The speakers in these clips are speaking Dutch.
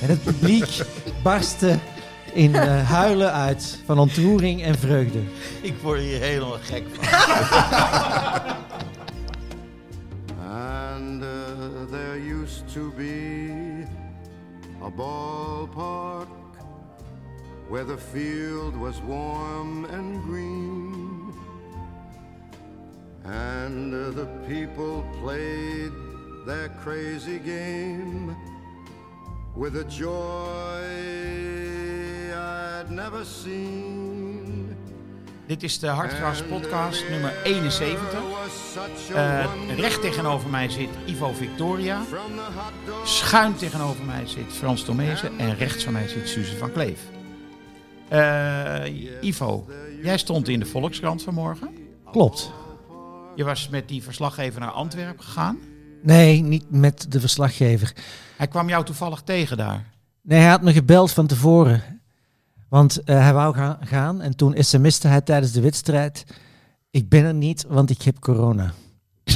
En het publiek barstte in eh, huilen uit van ontroering en vreugde. Ik word hier helemaal gek van. And uh, there used to be a ballpark where the field was warm and green. And uh, the people played their crazy game with a joy I'd never seen. Dit is de Hartgras podcast nummer 71. There was such a Eh, recht tegenover mij zit Ivo Victoria. Schuin tegenover mij zit Frans Tomezen. En rechts van mij zit Suze van Kleef. Eh, Ivo, jij stond in de Volkskrant vanmorgen. Klopt. Je was met die verslaggever naar Antwerpen gegaan. Nee, niet met de verslaggever. Hij kwam jou toevallig tegen daar. Nee, hij had me gebeld van tevoren. Want eh, hij wou gaan, gaan en toen sms'te hij tijdens de wedstrijd... Ik ben er niet, want ik heb corona.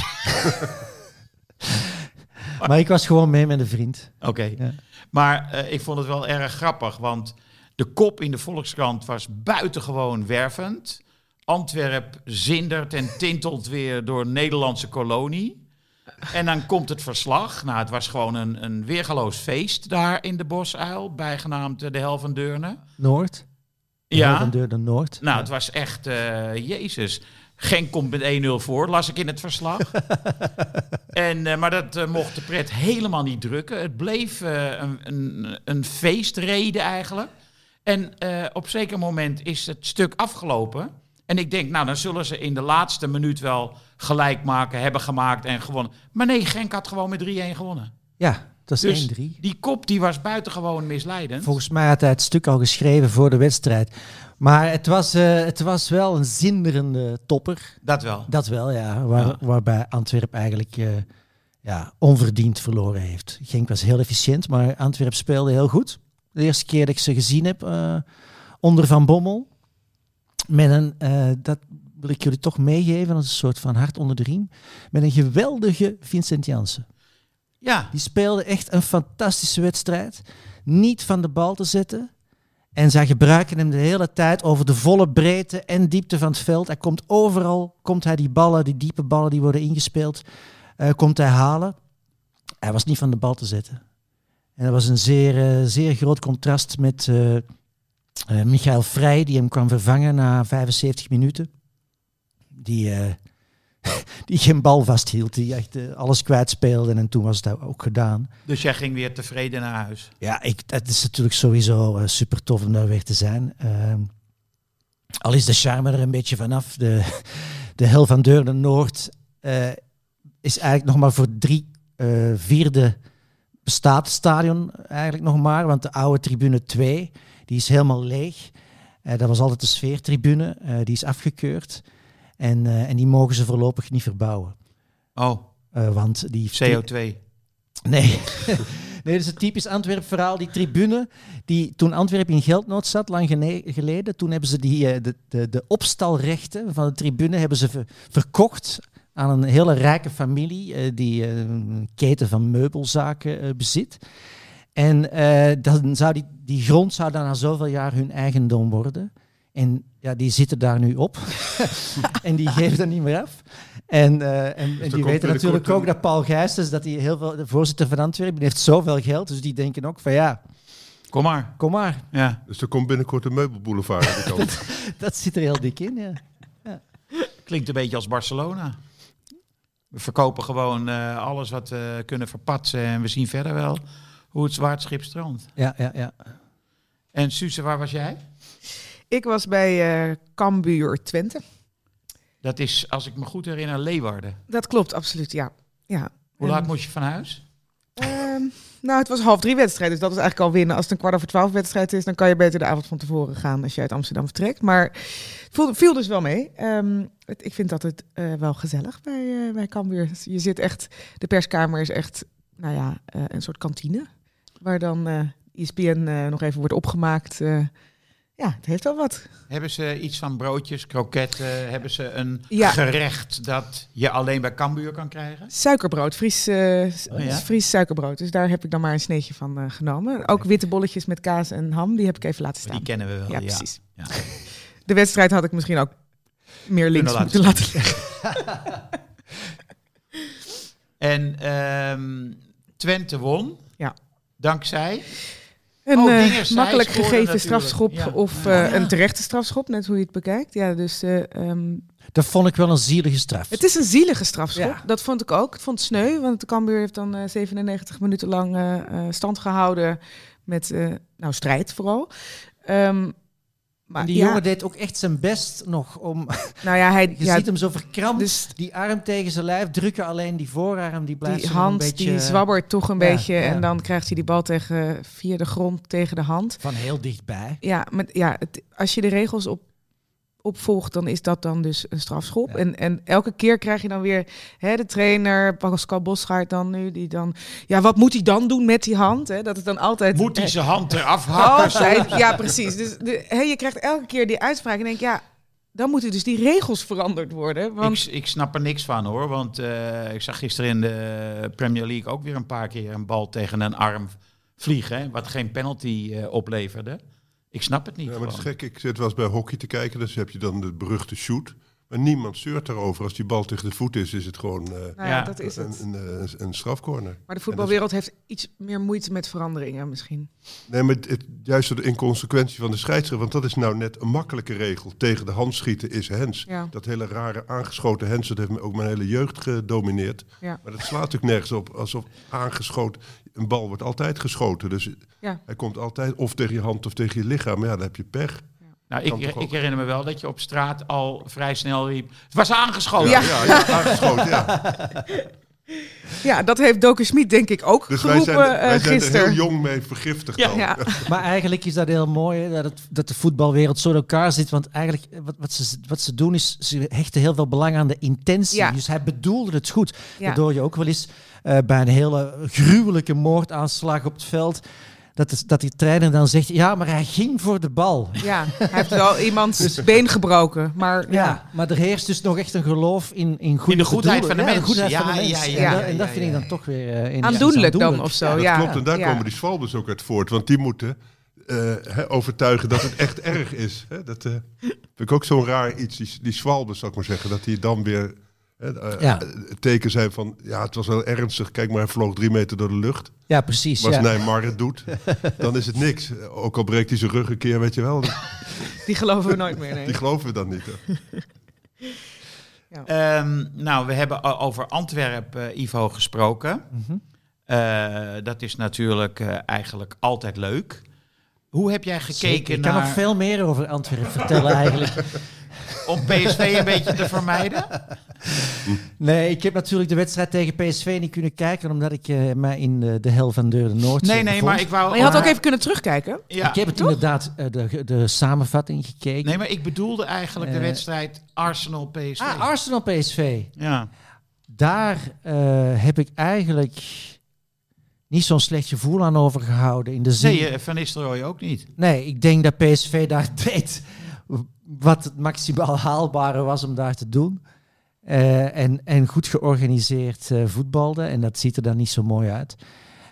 maar ik was gewoon mee met een vriend. Oké. Ja. Maar eh, ik vond het wel erg grappig, want de kop in de Volkskrant was buitengewoon wervend. Antwerp zindert en tintelt weer door Nederlandse kolonie. En dan komt het verslag. Nou, het was gewoon een, een weergaloos feest daar in de Bosuil, bijgenaamd eh, de Hel van Deurne. Noord. Ja. Van deur naar Noord. Nou, het was echt, eh, jezus. Genk komt met 1-0 voor, las ik in het verslag. en, eh, maar dat mocht de pret helemaal niet drukken. Het bleef een, een, een feestreden eigenlijk. En op zeker moment is het stuk afgelopen. En ik denk, nou, dan zullen ze in de laatste minuut wel gelijk maken, hebben gemaakt en gewonnen. Maar nee, Genk had gewoon met 3-1 gewonnen. Ja, dat is Dus 1-3. die kop die was buitengewoon misleidend. Volgens mij had hij het stuk al geschreven voor de wedstrijd. Maar het was, eh, het was wel een zinderende topper. Dat wel. Dat wel, ja. Waar, Ja. Waarbij Antwerp eigenlijk eh, ja, onverdiend verloren heeft. Genk was heel efficiënt, maar Antwerp speelde heel goed. De eerste keer dat ik ze gezien heb eh, onder Van Bommel. Met een, eh, dat wil ik jullie toch meegeven, als een soort van hart onder de riem. Met een geweldige Vincent Janssen. Ja, Die speelde echt een fantastische wedstrijd. Niet van de bal te zetten. En zij gebruiken hem de hele tijd over de volle breedte en diepte van het veld. Hij komt overal, komt hij die ballen, die diepe ballen die worden ingespeeld, eh, komt hij halen. Hij was niet van de bal te zetten. En dat was een zeer, eh, zeer groot contrast met eh, Michael Vrij, die hem kwam vervangen na 75 minuten. Die, eh, die geen bal vasthield, die echt eh, alles kwijtspeelde. En toen was het ook gedaan. dus jij ging weer tevreden naar huis. Ja, ik, het is natuurlijk sowieso super tof om daar weer te zijn. Ehm, al is de charme er een beetje vanaf. De, de hel van Deurne Noord is eigenlijk nog maar voor drie vierde bestaat het stadion eigenlijk nog maar. Want de oude tribune 2, die is helemaal leeg. Eh, dat was altijd de sfeertribune, eh, die is afgekeurd. En, eh, en die mogen ze voorlopig niet verbouwen. Oh, want die CO2. Nee. nee, dat is een typisch Antwerp verhaal. Die tribune, die toen Antwerpen in geldnood zat, lang geleden, toen hebben ze die, de, de, de opstalrechten van de tribune hebben ze ver- verkocht aan een hele rijke familie die een keten van meubelzaken bezit. En eh, dan zou die, die grond zou dan na zoveel jaar hun eigendom worden. En ja, die zitten daar nu op. en die geven dat niet meer af. En, eh, en, en die weten natuurlijk ook dat Paul Gijsens, dat hij heel veel, de voorzitter van Antwerpen, die heeft zoveel geld. Dus die denken ook van ja, Kom maar. kom maar. Ja. Dus er komt binnenkort een meubelboulevard aan de kant. Dat zit er heel dik in, ja. Klinkt een beetje als Barcelona. We verkopen gewoon eh, alles wat we kunnen verpatsen en we zien verder wel hoe het zwaard schip strandt. Ja, ja, ja. En Suze, waar was jij? Ik was bij eh Cambuur Twente. Dat is, als ik me goed herinner, Leeuwarden. Dat klopt, absoluut, ja. ja. Hoe En, laat moest je van huis? ehm, nou, het was half drie wedstrijd, dus dat is eigenlijk al winnen. Als het een kwart over twaalf wedstrijd is, dan kan je beter de avond van tevoren gaan als je uit Amsterdam vertrekt. Maar het viel, viel dus wel mee. Ehm, het, ik vind dat het eh, wel gezellig bij, eh bij Cambuur. Je zit echt, de perskamer is echt, nou ja, eh, een soort kantine. Waar dan eh ESPN eh, nog even wordt opgemaakt. Eh, ja, het heeft wel wat. Hebben ze iets van broodjes, kroketten? Hebben ze een Ja. gerecht dat je alleen bij Cambuur kan krijgen? Suikerbrood, Fries, Oh ja? Fries suikerbrood. Dus daar heb ik dan maar een sneetje van genomen. Ook witte bolletjes met kaas en ham, die heb ik even laten Die staan. kennen we wel. Ja, precies. Ja. De wedstrijd had ik misschien ook meer links laten moeten laten liggen. En ehm, Twente won. Ja. Dankzij. Een Oh, eh, makkelijk gegeven natuurlijk. strafschop Ja. of eh, Oh, ja. een terechte strafschop, net hoe je het bekijkt. Ja, dus eh, ehm, Dat vond ik wel een zielige straf. het is een zielige strafschop. Ja. Dat vond ik ook. Ik vond het sneu, want de Cambuur heeft dan eh, 97 minuten lang stand gehouden met eh, nou, strijd vooral. Ehm, maar die ja, jongen deed ook echt zijn best nog om... nou ja, hij, Je ja, ziet hem zo verkrampt, dus- die arm tegen zijn lijf drukken. Alleen die voorarm, die blijft die hand een beetje... die zwabbert toch een ja, beetje en dan krijgt hij die bal tegen, via de grond tegen de hand. Van heel dichtbij. Ja, met, ja het, als je de regels op, opvolgt, dan is dat dan dus een strafschop. Ja. En, en elke keer krijg je dan weer hè, de trainer, Pascal Bosgaard dan nu, die dan... Ja, wat moet hij dan doen met die hand? Hè? Dat het dan altijd... Moet hij eh, zijn hand eraf hakken? altijd, ja, precies. Dus de, hè, je krijgt elke keer die uitspraak en denk ja, dan moeten dus die regels veranderd worden. Want Ik, ik snap er niks van hoor, want eh, ik zag gisteren in de Premier League ook weer een paar keer een bal tegen een arm vliegen, hè, wat geen penalty eh, opleverde. Ik snap het niet. Ja, maar het is gewoon. gek. Ik zit wel eens bij hockey te kijken. Dus heb je dan de beruchte shoot. Maar niemand zeurt daarover. Als die bal tegen de voet is, is het gewoon eh, nou ja, Ja. dat is een, het. een, een, een strafcorner. Maar de voetbalwereld heeft iets meer moeite met veranderingen misschien. Nee, maar het, het- juist de inconsequentie van de scheidsrechter. Want dat is nou net een makkelijke regel. Tegen de hand schieten is hens. Ja. Dat hele rare aangeschoten hens, dat heeft me ook mijn hele jeugd gedomineerd. Ja. Maar dat slaat natuurlijk nergens op. Alsof aangeschoten, een bal wordt altijd geschoten. Dus Ja. hij komt altijd of tegen je hand of tegen je lichaam. Maar ja, dan heb je pech. Nou, ik, ik herinner me wel dat je op straat al vrij snel riep, het was aangeschoten. Ja. ja, ja, aangeschoten, ja. Ja, dat heeft Doken Smit denk ik ook Dus wij geroepen zijn, er- eh, wij zijn er gisteren. heel jong mee vergiftigd Ja. Ja. Maar eigenlijk is dat heel mooi, hè, dat, het, dat de voetbalwereld zo in elkaar zit. Want eigenlijk, eh, wat, wat, ze, wat ze doen, is ze hechten heel veel belang aan de intentie. Ja. Dus hij bedoelde het goed. Ja. Waardoor je ook wel eens eh, bij een hele gruwelijke moordaanslag op het veld... Dat, de, dat die trainer dan zegt, ja, maar hij ging voor de bal. Ja, hij heeft wel iemands been gebroken. Maar Ja, ja, maar er heerst dus nog echt een geloof in, in, goede In de goedheid bedoelen. van de Ja, mens. goedheid Ja, van de mens. ja, ja, en, ja, dat, ja, en dat ja, vind ik dan toch weer... eh, aandoenlijk dan of zo. Dat ja, klopt, en daar ja. komen die Swalbes ook uit voort. Want die moeten eh, hè, overtuigen dat het echt erg is. Hè? Dat eh, vind ik ook zo'n raar iets, die, die zou ik maar zeggen. Dat die dan weer eh, Ja. het teken zijn van... Ja, het was wel ernstig. Kijk maar, hij vloog drie meter door de lucht. Ja, precies. Maar als ja. Neymar het doet, dan is het niks. Ook al breekt hij zijn rug een keer, weet je wel. Die geloven we nooit meer. Nee. Die geloven we dan niet. Hè? Ehm, nou, we hebben over Antwerpen, eh, Ivo, gesproken. Mhm. Eh, dat is natuurlijk eh, eigenlijk altijd leuk. Hoe heb jij gekeken Zeker. Ik kan naar... nog veel meer over Antwerpen vertellen eigenlijk. om PSV een beetje te vermijden? Nee, ik heb natuurlijk de wedstrijd tegen PSV niet kunnen kijken, omdat ik eh, mij in de, de hel van Deur de Noord Nee, nee, bevond. maar ik wou... Maar je had ook even kunnen terugkijken. Ja, ik heb het inderdaad eh, de, de samenvatting gekeken. Nee, maar ik bedoelde eigenlijk de Eh, wedstrijd Arsenal-PSV. ah, Arsenal PSV. ja. Daar eh, heb ik eigenlijk niet zo'n slecht gevoel aan overgehouden. In de zin, Nee, eh, Van Nistelrooy ook niet. Nee, ik denk dat PSV daar deed wat het maximaal haalbare was om daar te doen. Eh, en, en goed georganiseerd eh, voetbalde. En dat ziet er dan niet zo mooi uit.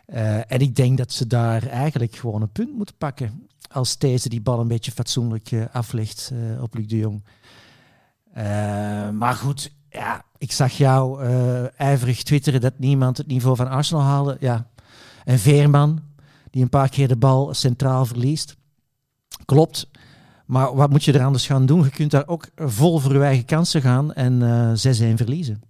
Eh, en ik denk dat ze daar eigenlijk gewoon een punt moeten pakken. als deze die bal een beetje fatsoenlijk aflegt op Luc de Jong. Maar goed, ja, ik zag jou ijverig twitteren dat niemand het niveau van Arsenal haalde. Ja. En Veerman, die een paar keer de bal centraal verliest. Klopt. Maar wat moet je er anders gaan doen? Je kunt daar ook vol voor je eigen kansen gaan en eh 6-1 verliezen.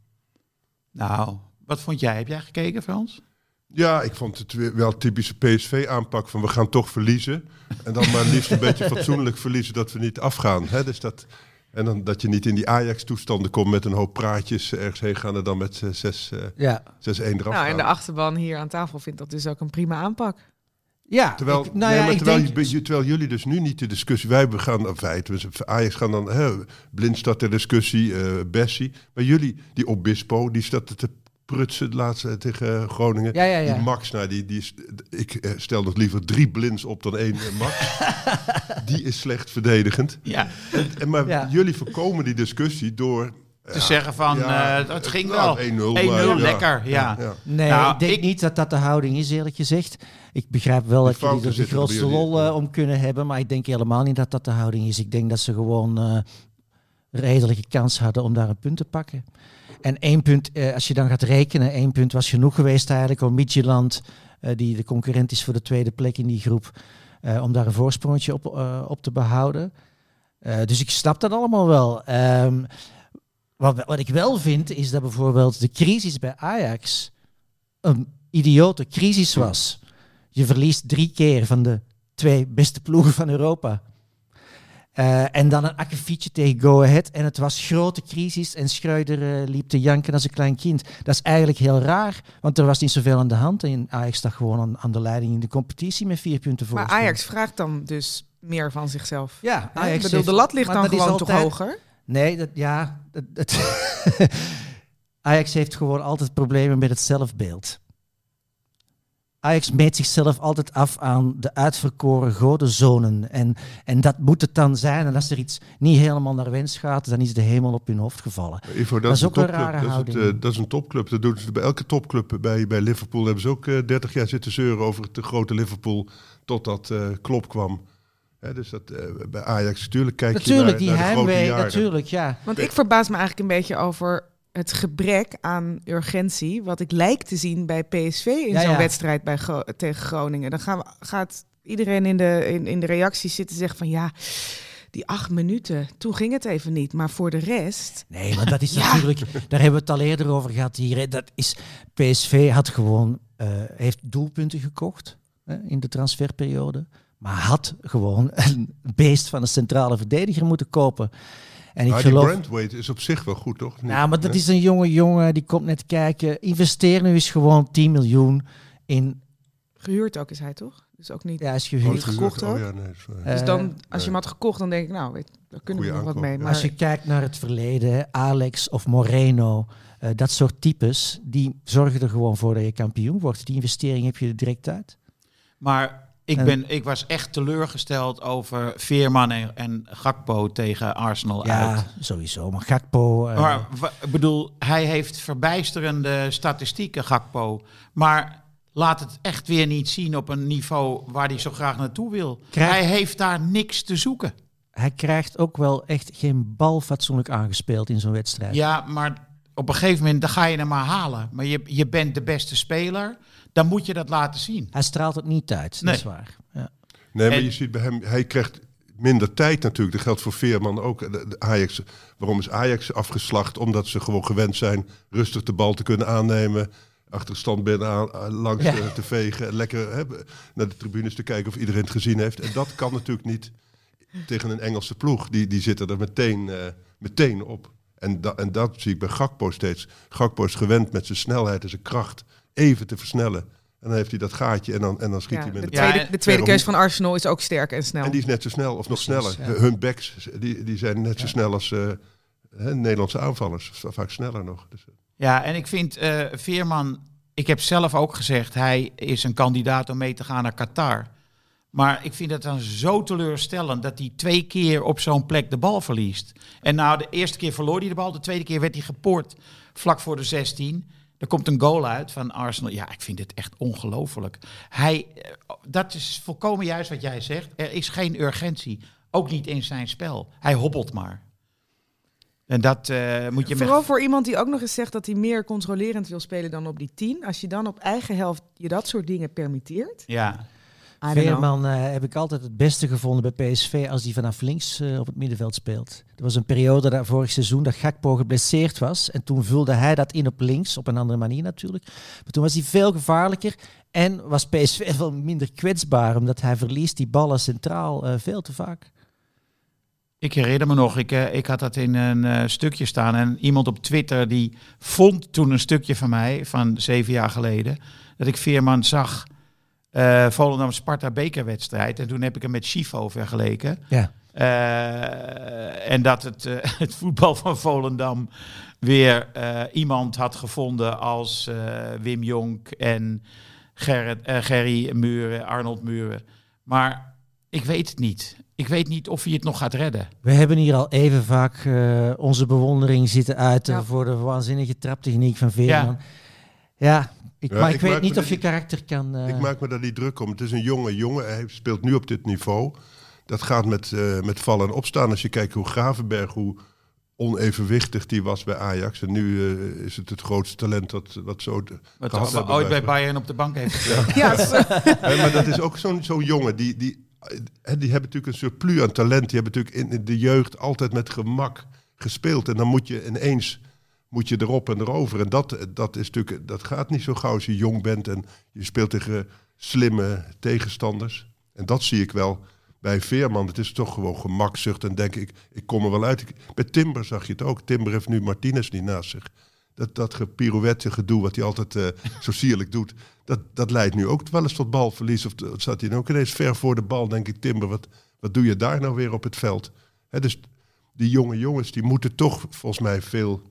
Nou, wat vond jij? Heb jij gekeken, Frans? Ja, ik vond het weer wel typische PSV-aanpak van we gaan toch verliezen. En dan maar liefst een beetje fatsoenlijk verliezen dat we niet afgaan. Hè? Dus dat, en dan dat je niet in die Ajax-toestanden komt met een hoop praatjes ergens heen gaan en dan met eh, 6 eh, 6-1 Ja, eraf Nou, en de achterban hier aan tafel vindt dat dus ook een prima aanpak. Ja Terwijl, ik- nou nee, ja, ik terwijl, denk, je- terwijl jullie dus nu niet de discussie... Wij gaan, of wij, Ajax gaan dan... Hè, blind staat de discussie, eh Bessie. Maar jullie, die Obispo, die staat te prutsen laatste tegen Groningen. Ja, ja, ja. Die Max, nou, die, die is, ik eh, stel nog liever drie blinds op dan één eh, Max. die is slecht verdedigend. Ja, En, maar jullie voorkomen die discussie door... te zeggen van, ja, eh, het ging wel. 1-0, 1-0, maar ja. lekker, ja. ja. Nee, Nou, ik denk ik- niet dat dat de houding is, eerlijk gezegd. Ik begrijp wel dat jullie er de grootste lol eh, ja. om kunnen hebben, maar ik denk helemaal niet dat dat de houding is. Ik denk dat ze gewoon eh redelijke kans hadden om daar een punt te pakken. En één punt, eh, als je dan gaat rekenen, één punt was genoeg geweest eigenlijk om Midtjylland, eh, die de concurrent is voor de tweede plek in die groep, eh, om daar een voorsprongetje op, eh, op te behouden. Eh, dus ik snap dat allemaal wel. Ehm, wat, wat ik wel vind, is dat bijvoorbeeld de crisis bij Ajax een idiote crisis was. Je verliest drie keer van de twee beste ploegen van Europa. Eh, en dan een akkefietje tegen Go Ahead. En het was grote crisis en Schreuder eh, liep te janken als een klein kind. Dat is eigenlijk heel raar, want er was niet zoveel aan de hand. En Ajax staat gewoon aan, aan de leiding in de competitie met vier punten voor. Maar Ajax vraagt dan dus meer van zichzelf. Ja? Ajax ik bedoel, de lat ligt dan gewoon toch hoger? Nee, dat, ja. Dat, dat Ajax heeft gewoon altijd problemen met het zelfbeeld. Ajax meet zichzelf altijd af aan de uitverkoren godenzonen. En, en dat moet het dan zijn. En als er iets niet helemaal naar wens gaat, dan is de hemel op hun hoofd gevallen. Ivo, dat, Dat is is een ook een topclub. rare Dat is, het, houding. eh, dat is een topclub. Dat doen ze bij elke topclub. Bij, bij Liverpool hebben ze ook eh 30 jaar zitten zeuren over het grote Liverpool. Totdat eh Klop kwam. Hè, dus dat, eh, bij Ajax, natuurlijk kijk natuurlijk, je naar, die naar de grote heimwee, natuurlijk, ja. Want ik verbaas me eigenlijk een beetje over het gebrek aan urgentie. Wat ik lijk te zien bij PSV in Ja, zo'n ja. wedstrijd bij Gro- tegen Groningen. Dan gaan we, gaat iedereen in de, in, in de reacties zitten zeggen van ja, die acht minuten, toen ging het even niet. Maar voor de rest, Nee, maar dat is Ja. natuurlijk, daar hebben we het al eerder over gehad hier. Dat is, PSV had gewoon, eh, heeft doelpunten gekocht hè, in de transferperiode. Maar had gewoon een beest van een centrale verdediger moeten kopen. En ik die geloof. Brandweight is op zich wel goed, toch? Nou, maar dat is een jonge jongen die komt net kijken. Investeer nu eens gewoon 10 miljoen in. gehuurd ook is hij toch? Dus ook niet. Ja, is Oh, gehuurd. niet gekocht oh, ja, nee, waar. Eh, dus dan, als nee. je hem had gekocht, dan denk ik, nou, weet, daar kunnen we nog wat mee. ja. Maar Als je kijkt naar het verleden, Alex of Moreno, eh, dat soort types, die zorgen er gewoon voor dat je kampioen wordt. Die investering heb je er direct uit. Maar ik, En- ben, ik was echt teleurgesteld over Veerman en, en Gakpo tegen Arsenal Ja, uit. sowieso. Maar Gakpo... eh, Maar ik bedoel, hij heeft verbijsterende statistieken, Gakpo. Maar laat het echt weer niet zien op een niveau waar hij zo graag naartoe wil. Krijg- Hij heeft daar niks te zoeken. hij krijgt ook wel echt geen bal fatsoenlijk aangespeeld in zo'n wedstrijd. Ja, maar op een gegeven moment dan ga je hem maar halen. Maar je, je bent de beste speler, dan moet je dat laten zien. Hij straalt het niet uit, dat Nee. is waar. Ja. Nee, maar En- je ziet bij hem, hij krijgt minder tijd natuurlijk. Dat geldt voor Veerman ook. De, de Ajax, waarom is Ajax afgeslacht? Omdat ze gewoon gewend zijn rustig de bal te kunnen aannemen. Achter het standbeen aan, aan- langs Ja. eh, te vegen. En lekker hè, naar de tribunes te kijken of iedereen het gezien heeft. En dat kan natuurlijk niet tegen een Engelse ploeg. Die, die zitten er meteen, eh, meteen op. En, da, en dat zie ik bij Gakpo steeds. Gakpo is gewend met zijn snelheid en zijn kracht even te versnellen. En dan heeft hij dat gaatje en dan, en dan schiet ja, hij met de tweede, de tweede keus van Arsenal is ook sterk en snel. en die is net zo snel, of nog Precies, sneller. ja. Hun backs, die, die zijn net zo snel als eh, hè, Nederlandse aanvallers. Vaak sneller nog. Dus, eh, Ja, en ik vind eh, Veerman, ik heb zelf ook gezegd, hij is een kandidaat om mee te gaan naar Qatar. Maar ik vind het dan zo teleurstellend dat hij twee keer op zo'n plek de bal verliest. En nou, de eerste keer verloor hij de bal, de tweede keer werd hij gepoord vlak voor de 16. Er komt een goal uit van Arsenal. Ja, ik vind dit echt ongelooflijk. Hij, eh, dat is volkomen juist wat jij zegt. Er is geen urgentie. Ook niet in zijn spel. Hij hobbelt maar. En dat eh, moet je Vooral met... voor iemand die ook nog eens zegt dat hij meer controlerend wil spelen dan op die 10. Als je dan op eigen helft je dat soort dingen permitteert. Ja. Veerman eh, heb ik altijd het beste gevonden bij PSV als die vanaf links eh, op het middenveld speelt. Er was een periode daar vorig seizoen dat Gakpo geblesseerd was. En toen vulde hij dat in op links, op een andere manier natuurlijk. Maar toen was hij veel gevaarlijker en was PSV veel minder kwetsbaar. Omdat hij verliest die ballen centraal eh, veel te vaak. ik herinner me nog. Ik, ik had dat in een eh, stukje staan. En iemand op Twitter die vond toen een stukje van mij van zeven jaar geleden. Dat ik Veerman zag. Eh Volendam Sparta bekerwedstrijd. En toen heb ik hem met Chivo vergeleken. Ja. Eh, en dat het, eh, het voetbal van Volendam weer eh, iemand had gevonden als eh, Wim Jonk en Gerrit, eh, Gerry Muren, Arnold Muren. Maar ik weet het niet. Ik weet niet of hij het nog gaat redden. We hebben hier al even vaak eh, onze bewondering zitten uiten Ja. voor de waanzinnige traptechniek van Veerman. Ja, ik, Ja, maar ik, ik weet niet of je er- karakter kan... eh, Ik maak me daar niet druk om. Het is een jonge jongen. Hij speelt nu op dit niveau. Dat gaat met, eh, met vallen en opstaan. Als je kijkt hoe Gravenberg, hoe onevenwichtig die was bij Ajax. En nu eh, is het het grootste talent wat, wat zo... Wat gehad ooit bij. Bayern op de bank heeft gespeeld. Ja, Hè, maar dat is ook zo'n zo'n jongen. Die, die, hè, die hebben natuurlijk een surplus aan talent. Die hebben natuurlijk in de jeugd altijd met gemak gespeeld. En dan moet je ineens moet je erop en erover. En dat, dat, is natuurlijk, dat gaat niet zo gauw als je jong bent en je speelt tegen slimme tegenstanders. En dat zie ik wel bij Veerman. Het is toch gewoon gemakzucht en denk ik, ik kom er wel uit. Bij Timber zag je het ook. Timber heeft nu Martinez niet naast zich. Dat, dat gepirouette gedoe wat hij altijd eh, zo sierlijk doet, dat, dat leidt nu ook wel eens tot balverlies. Of zat hij dan ook ineens ver voor de bal, denk ik, Timber, wat, wat doe je daar nou weer op het veld? Hè, dus die jonge jongens, die moeten toch volgens mij veel,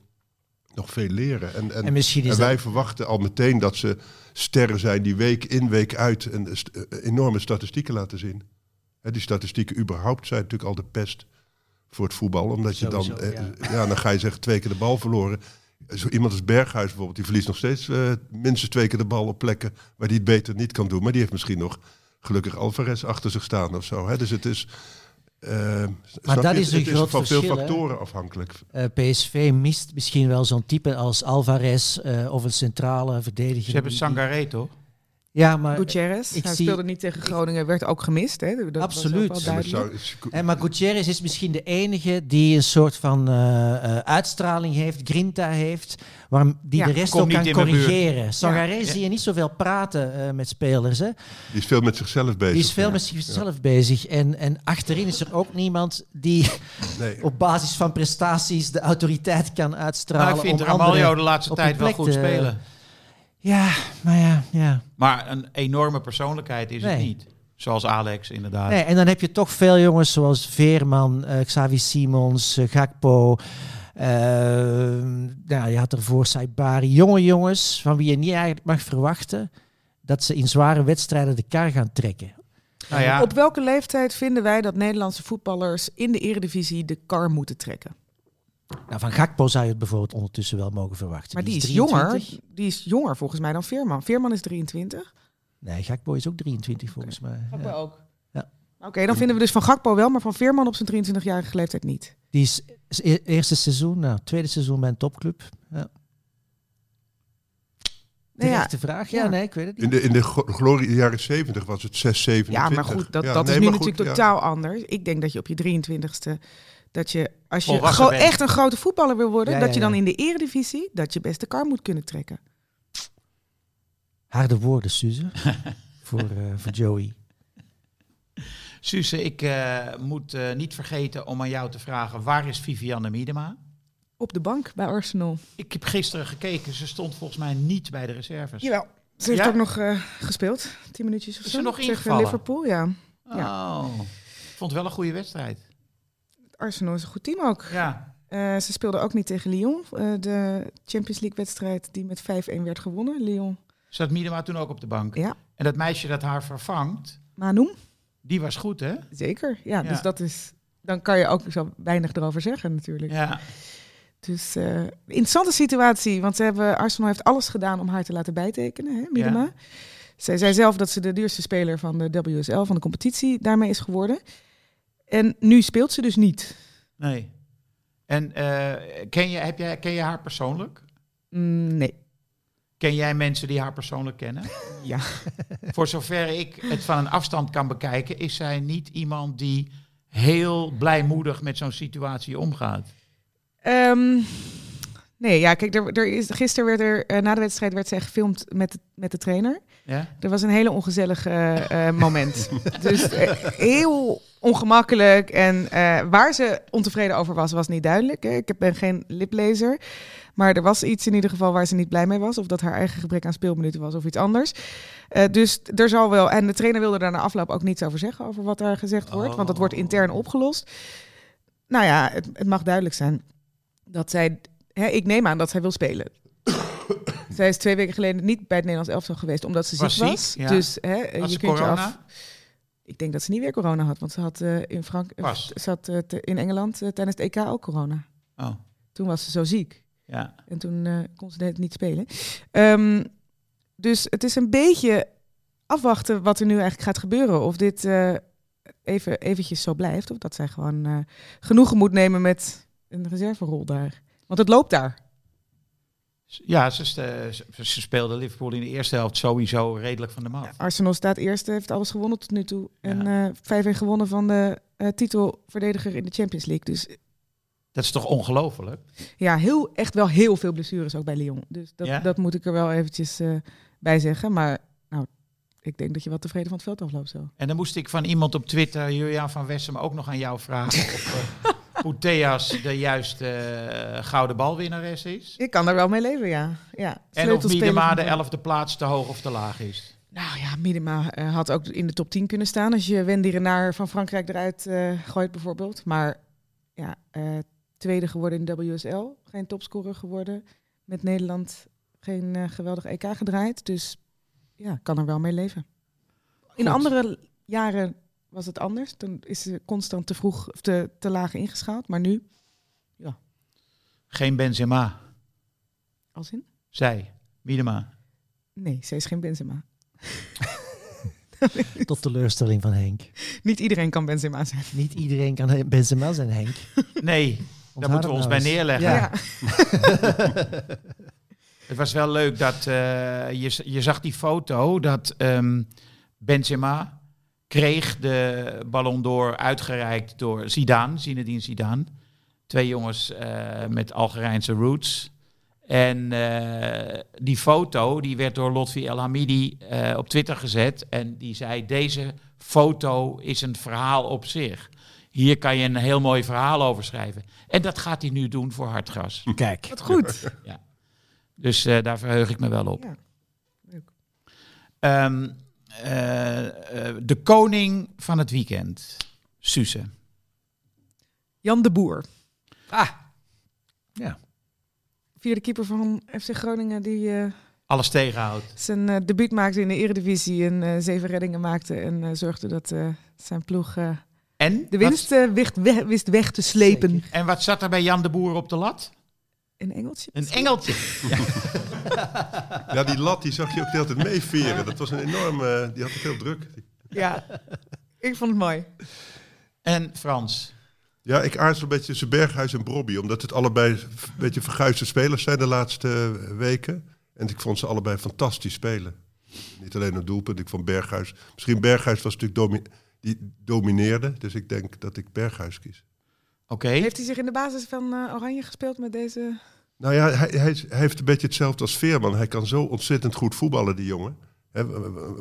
nog veel leren. En, en, En misschien is en dat- wij verwachten al meteen dat ze sterren zijn die week in, week uit en st- eh, enorme statistieken laten zien. Hè, die statistieken überhaupt zijn natuurlijk al de pest voor het voetbal. Omdat je dan, eh, ja. dan ga je zeggen twee keer de bal verloren. Zo iemand als Berghuis bijvoorbeeld, die verliest nog steeds eh, minstens twee keer de bal op plekken waar hij het beter niet kan doen. Maar die heeft misschien nog gelukkig Alvarez achter zich staan of zo. Hè? Dus het is. Eh, snap dat je? is Het- een het is groot van veel verschil, hè? factoren afhankelijk. Eh, PSV mist misschien wel zo'n type als Alvarez eh, of een centrale verdediger. Ze hebben Sangaré, toch? Ja, maar, Gutierrez, ik hij zie- speelde niet tegen Groningen, werd ook gemist. Hè? Dat was Absoluut. Ja, maar maar Gutierrez is misschien de enige die een soort van eh, eh, uitstraling heeft, grinta heeft, waar die Ja, de rest ook kan corrigeren. Sangaré Ja. zie je niet zoveel praten eh, met spelers. Hè? Die is veel met zichzelf bezig. Die is veel met zichzelf bezig. En, en achterin is er ook niemand die Nee. op basis van prestaties de autoriteit kan uitstralen. Nou, ik vind om Ramaljo de laatste tijd wel goed spelen. Ja, maar ja, ja. Maar een enorme persoonlijkheid is het niet. Zoals Alex, inderdaad. Nee, en dan heb je toch veel jongens zoals Veerman, eh, Xavi Simons, eh, Gakpo. eh, nou, je had ervoor Saibari. Jonge jongens van wie je niet eigenlijk mag verwachten dat ze in zware wedstrijden de kar gaan trekken. Nou ja, Op welke leeftijd vinden wij dat Nederlandse voetballers in de eredivisie de kar moeten trekken? Nou, van Gakpo zou je het bijvoorbeeld ondertussen wel mogen verwachten. Maar die is, jonger. 23. Die is jonger volgens mij dan Veerman. Veerman is 23. Nee, Gakpo is ook 23 volgens mij. Gakpo Ja. ook. Ja. Oké, dan vinden we dus van Gakpo wel, maar van Veerman op zijn 23-jarige leeftijd niet. Die is, e- eerste seizoen, nou, tweede seizoen bij een topclub. Ja. Nee, ja, Terechte vraag. Ja, ja. nee, ik weet het niet. In de, in de glo- glorie jaren 70 was het 6, 7. ja, maar goed, dat, Ja, dat nee, is nu goed, natuurlijk ja. totaal anders. Ik denk dat je op je 23ste, dat je als je gewoon echt een grote voetballer wil worden, Ja, dat ja, je dan ja. in de eredivisie, dat je best de kar moet kunnen trekken. Harde woorden, Suze. voor, eh, voor Joey. Suze, ik eh, moet eh, niet vergeten om aan jou te vragen, waar is Vivianne Miedema? Op de bank bij Arsenal. Ik heb gisteren gekeken, ze stond volgens mij niet bij de reserves. Jawel. Ze heeft Ja? ook nog eh, gespeeld. 10 minuutjes of Is zo. ze nog Tegen ingevallen? Liverpool, ja. Oh, ik vond het wel een goede wedstrijd. Arsenal is een goed team ook. Ja, Eh, ze speelden ook niet tegen Lyon. eh, de Champions League wedstrijd die met 5-1 werd gewonnen. Lyon. zat Miedema toen ook op de bank. Ja. En dat meisje dat haar vervangt, Manoum, die was goed, hè? zeker. Ja, Ja. dus dat is... Dan kan je ook zo weinig erover zeggen natuurlijk. Ja. Dus eh, interessante situatie, want ze hebben, Arsenal heeft alles gedaan om haar te laten bijtekenen, hè, Miedema. Ja. Zij zei zelf dat ze de duurste speler van de WSL, van de competitie, daarmee is geworden. En nu speelt ze dus niet. Nee. En eh, ken, je, heb jij, ken je haar persoonlijk? Mm, nee. Ken jij mensen die haar persoonlijk kennen? Ja. Voor zover ik het van een afstand kan bekijken, is zij niet iemand die heel blijmoedig met zo'n situatie omgaat. Ehm, nee, ja, kijk, er, er is, gisteren werd er, eh, na de wedstrijd werd zij gefilmd met, met de trainer. Ja? Er was een hele ongezellig eh, eh, moment. dus eh, heel ongemakkelijk. En waar ze ontevreden over was, was niet duidelijk. Hè. Ik ben geen liplezer. Maar er was iets in ieder geval waar ze niet blij mee was. Of dat haar eigen gebrek aan speelminuten was of iets anders. Dus er zal wel. En de trainer wilde daar na afloop ook niets over zeggen. Over wat daar gezegd wordt. Want dat wordt intern opgelost. Nou ja, het, het mag duidelijk zijn dat zij. Hè, ik neem aan dat zij wil spelen. zij is twee weken geleden niet bij het Nederlands elftal geweest omdat ze ziek was. ja. Dus hè, je kunt je af. Ik denk dat ze niet weer corona had, want ze had eh, in Frank Was. ze had, eh, in Engeland eh, tijdens het EK ook corona. Oh, Toen was ze zo ziek ja. en toen kon ze het niet spelen. Ehm, dus het is een beetje afwachten wat er nu eigenlijk gaat gebeuren. Of dit even eventjes zo blijft, of dat zij gewoon genoegen moet nemen met een reserverol daar. Want het loopt daar. Ja, ze, speelde Liverpool in de eerste helft sowieso redelijk van de mat. Arsenal staat eerste, heeft alles gewonnen tot nu toe. En eh 5-1 gewonnen van de eh, titelverdediger in de Champions League. Dus Dat is toch ongelooflijk? ja, heel, echt wel heel veel blessures ook bij Lyon. Dus dat, Ja? dat moet ik er wel eventjes eh, bij zeggen. Maar nou, ik denk dat je wat tevreden van het veld afloopt zo. En dan moest ik van iemand op Twitter, Julian van Wessem, ook nog aan jou vragen of uh, Puteas de juiste eh, gouden balwinnares is. Ik kan er wel mee leven, ja. ja En of Miedema de elfde plaats te hoog of te laag is. Nou ja, Miedema eh, had ook in de top 10 kunnen staan als je Wendy Renard van Frankrijk eruit eh, gooit bijvoorbeeld. Maar ja, tweede geworden in WSL, geen topscorer geworden. Met Nederland geen geweldig EK gedraaid. Dus ja, kan er wel mee leven. In Goed. andere jaren was het anders. Dan is ze constant te vroeg of te, te laag ingeschaald. Maar nu, Geen Benzema, als in? zij, Miedema. Nee, ze is geen Benzema. Tot teleurstelling van Henk. Niet iedereen kan Benzema zijn. Niet iedereen kan Benzema zijn, Henk. Nee, daar moeten we ons het bij nou neerleggen. Ja. Het was wel leuk dat eh, je, je zag die foto dat ehm, Benzema kreeg de Ballon d'Or uitgereikt door Zidane, Zinedine Zidane. Twee jongens eh, met Algerijnse roots. En eh, die foto die werd door Lotfi El Hamidi eh, op Twitter gezet. En die zei, deze foto is een verhaal op zich. Hier kan je een heel mooi verhaal over schrijven. En dat gaat hij nu doen voor Hartgras. Kijk. Wat goed. Dus eh, daar verheug ik me wel op. Ja, leuk. Eh, de koning van het weekend, Suze. Jan de Boer. Ah. Ja. Vierde keeper van FC Groningen die eh, Alles tegenhoudt. zijn eh, debuut maakte in de Eredivisie en eh, zeven reddingen maakte en eh, zorgde dat eh, zijn ploeg eh, En? de winst eh, wist, we- wist weg te slepen. En wat zat er bij Jan de Boer op de lat? Een Engeltje? Een engeltje. Ja, die lat die zag je ook de hele tijd meeveren. Dat was een enorme... Die had het heel druk. Ja, ik vond het mooi. En Frans. Ja, ik aarzel een beetje tussen Berghuis en Brobby. Omdat het allebei een beetje verguisde spelers zijn de laatste weken. En ik vond ze allebei fantastisch spelen. Niet alleen een doelpunt, ik vond Berghuis... Misschien Berghuis was natuurlijk domi die domineerde. Dus ik denk dat ik Berghuis kies. Oké. Heeft hij zich in de basis van eh, Oranje gespeeld met deze... Nou ja, hij, hij, heeft een beetje hetzelfde als Veerman. Hij kan zo ontzettend goed voetballen, die jongen.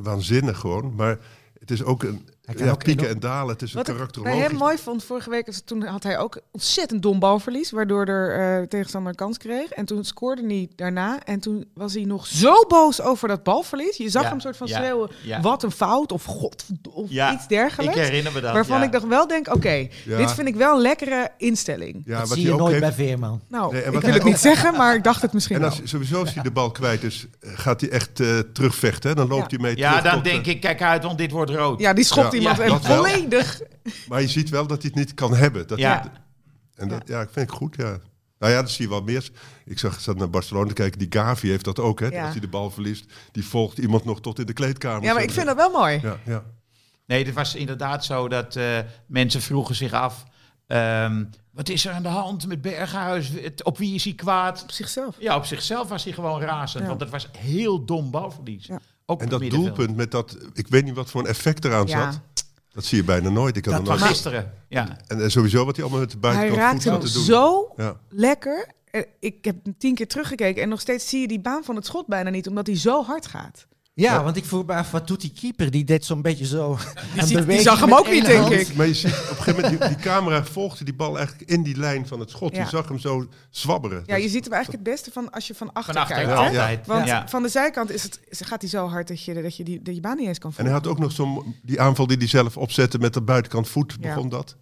Waanzinnig gewoon. Maar het is ook een kan ja, ook pieken en dalen. Het is een Wat ik bij karakterologisch... hem mooi vond vorige week, is toen had hij ook ontzettend dom balverlies, waardoor er eh, tegenstander een kans kreeg. En toen scoorde hij daarna en toen was hij nog zo boos over dat balverlies. Je zag Ja, hem soort van ja, schreeuwen, ja. wat een fout of god of Ja, iets dergelijks. Ik herinner me dat. waarvan ja. ik nog wel denk, oké, Ja. dit vind ik wel een lekkere instelling. Ja, dat wat zie hij je ook nooit heeft- bij Veerman. Nou, Nee, en ik wil hij het niet zeggen, maar ik dacht het misschien En wel. als, sowieso als hij de bal kwijt is, gaat hij echt eh, terugvechten. Hè? Dan loopt Ja. hij mee Ja, terug dan tot, eh, denk ik, kijk uit, want dit wordt rood. Ja, die schopt Ja, iemand ja, dat volledig. Maar je ziet wel dat hij het niet kan hebben. Dat Ja. hij en dat, ja, ik vind ik goed, ja. Nou ja, dat zie je wel meer. Ik zag, zat naar Barcelona te kijken. Die Gavi heeft dat ook. Hè? Ja. Als hij de bal verliest, die volgt iemand nog tot in de kleedkamer. Ja, maar ik vind dat wel mooi. Ja, ja. Nee, het was inderdaad zo dat eh, mensen vroegen zich af... ehm, wat is er aan de hand met Berghuis? Het- Op wie is hij kwaad? Op zichzelf. Ja, op zichzelf was hij gewoon razend. Ja. Want het was heel dom balverlies. Ja. Ook En dat doelpunt met dat... Ik weet niet wat voor een effect eraan Ja. zat. Dat zie je bijna nooit. Ik kan Dat was gisteren. Ja. En, en sowieso wat hij allemaal met de Hij buitenkant raakt voet hem zat te doen. zo Ja. lekker. Ik heb hem tien keer teruggekeken en nog steeds zie je die baan van het schot bijna niet, omdat hij zo hard gaat. Ja, Ja. want ik vroeg me af, wat doet die keeper? Die deed zo'n beetje zo... ziet- die zag hem ook niet, denk hand. ik. Maar je ziet op een gegeven moment, die, die camera volgde die bal eigenlijk in die lijn van het schot. Ja. Je zag hem zo zwabberen. Ja, je ziet hem eigenlijk het beste van als je van achter Van achter kijkt. Ja, altijd. Want Ja. van de zijkant is het, gaat hij zo hard dat je, dat je, die, dat je baan niet eens kan En hij volgen. had ook nog zo'n die aanval die hij zelf opzette met de buitenkant voet. Ja. Begon dat?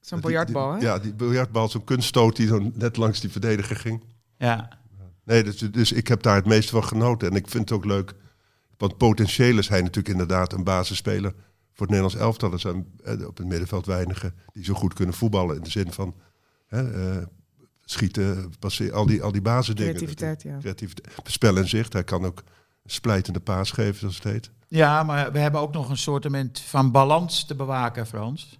Zo'n biljartbal, hè? Ja, die biljartbal, zo'n kunststoot die zo net langs die verdediger ging. Ja. Nee, dus, dus ik heb daar het meeste van genoten. En ik vind het ook leuk. Want potentieel is hij natuurlijk inderdaad een basisspeler voor het Nederlands elftal. Er zijn eh, op het middenveld weinigen die zo goed kunnen voetballen. In de zin van hè, eh, schieten, passeren, al die, al die basisdingen. Creativiteit, ja. Creativiteit. Spel en zicht. Hij kan ook splijtende paas geven, zoals het heet. ja, maar we hebben ook nog een soort van balans te bewaken, Frans.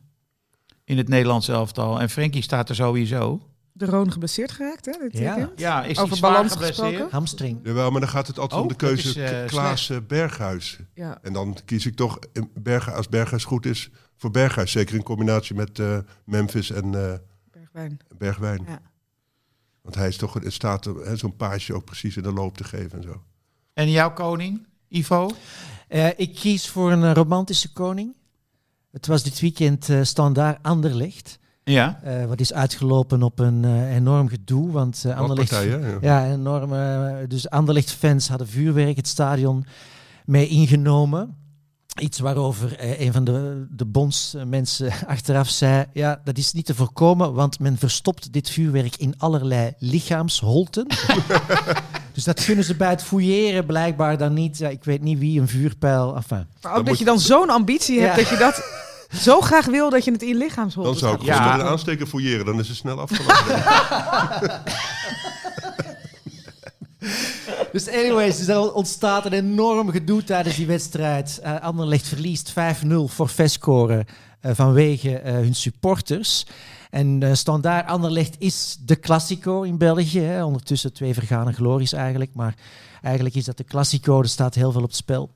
In het Nederlands elftal. En Frenkie staat er sowieso. De Roon geblesseerd geraakt, hè? Dit Ja. weekend. Ja, is Over balans gesproken? Hamstring. Jawel, maar dan gaat het altijd Oh, om de dat keuze is, eh, Klaas eh, Berghuis. Ja. En dan kies ik toch Berghuis, als Berghuis goed is voor Berghuis. Zeker in combinatie met eh, Memphis en eh, Bergwijn. Bergwijn. Ja. Want hij is toch in staat zo'n paasje ook precies in de loop te geven en zo. En jouw koning, Ivo? Eh, ik kies voor een eh, romantische koning. Het was dit weekend eh standaard Anderlecht. Ja. eh, wat is uitgelopen op een eh, enorm gedoe. Want uh, Anderlecht... ja. Ja, enorm. eh, dus Anderlecht-fans hadden vuurwerk het stadion mee ingenomen. Iets waarover een van de, de bondsmensen achteraf zei... Ja, dat is niet te voorkomen, want men verstopt dit vuurwerk in allerlei lichaamsholten. dus dat kunnen ze bij het fouilleren blijkbaar dan niet. Ja, ik weet niet wie een vuurpijl... Enfin, Maar ook dat je dan zo'n ambitie hebt Ja. dat je dat zo graag wil dat je het in je lichaamsholte Dan zou ik gewoon Ja. een aansteker fouilleren, dan is het snel afgelopen. Dus anyways, dus er ontstaat een enorm gedoe tijdens die wedstrijd. Eh Anderlecht verliest 5-0 voor scoren eh, vanwege eh, hun supporters. En eh standaard Anderlecht is de Classico in België. Hè. Ondertussen twee vergane glories eigenlijk. Maar eigenlijk is dat de Classico. Er staat heel veel op het spel.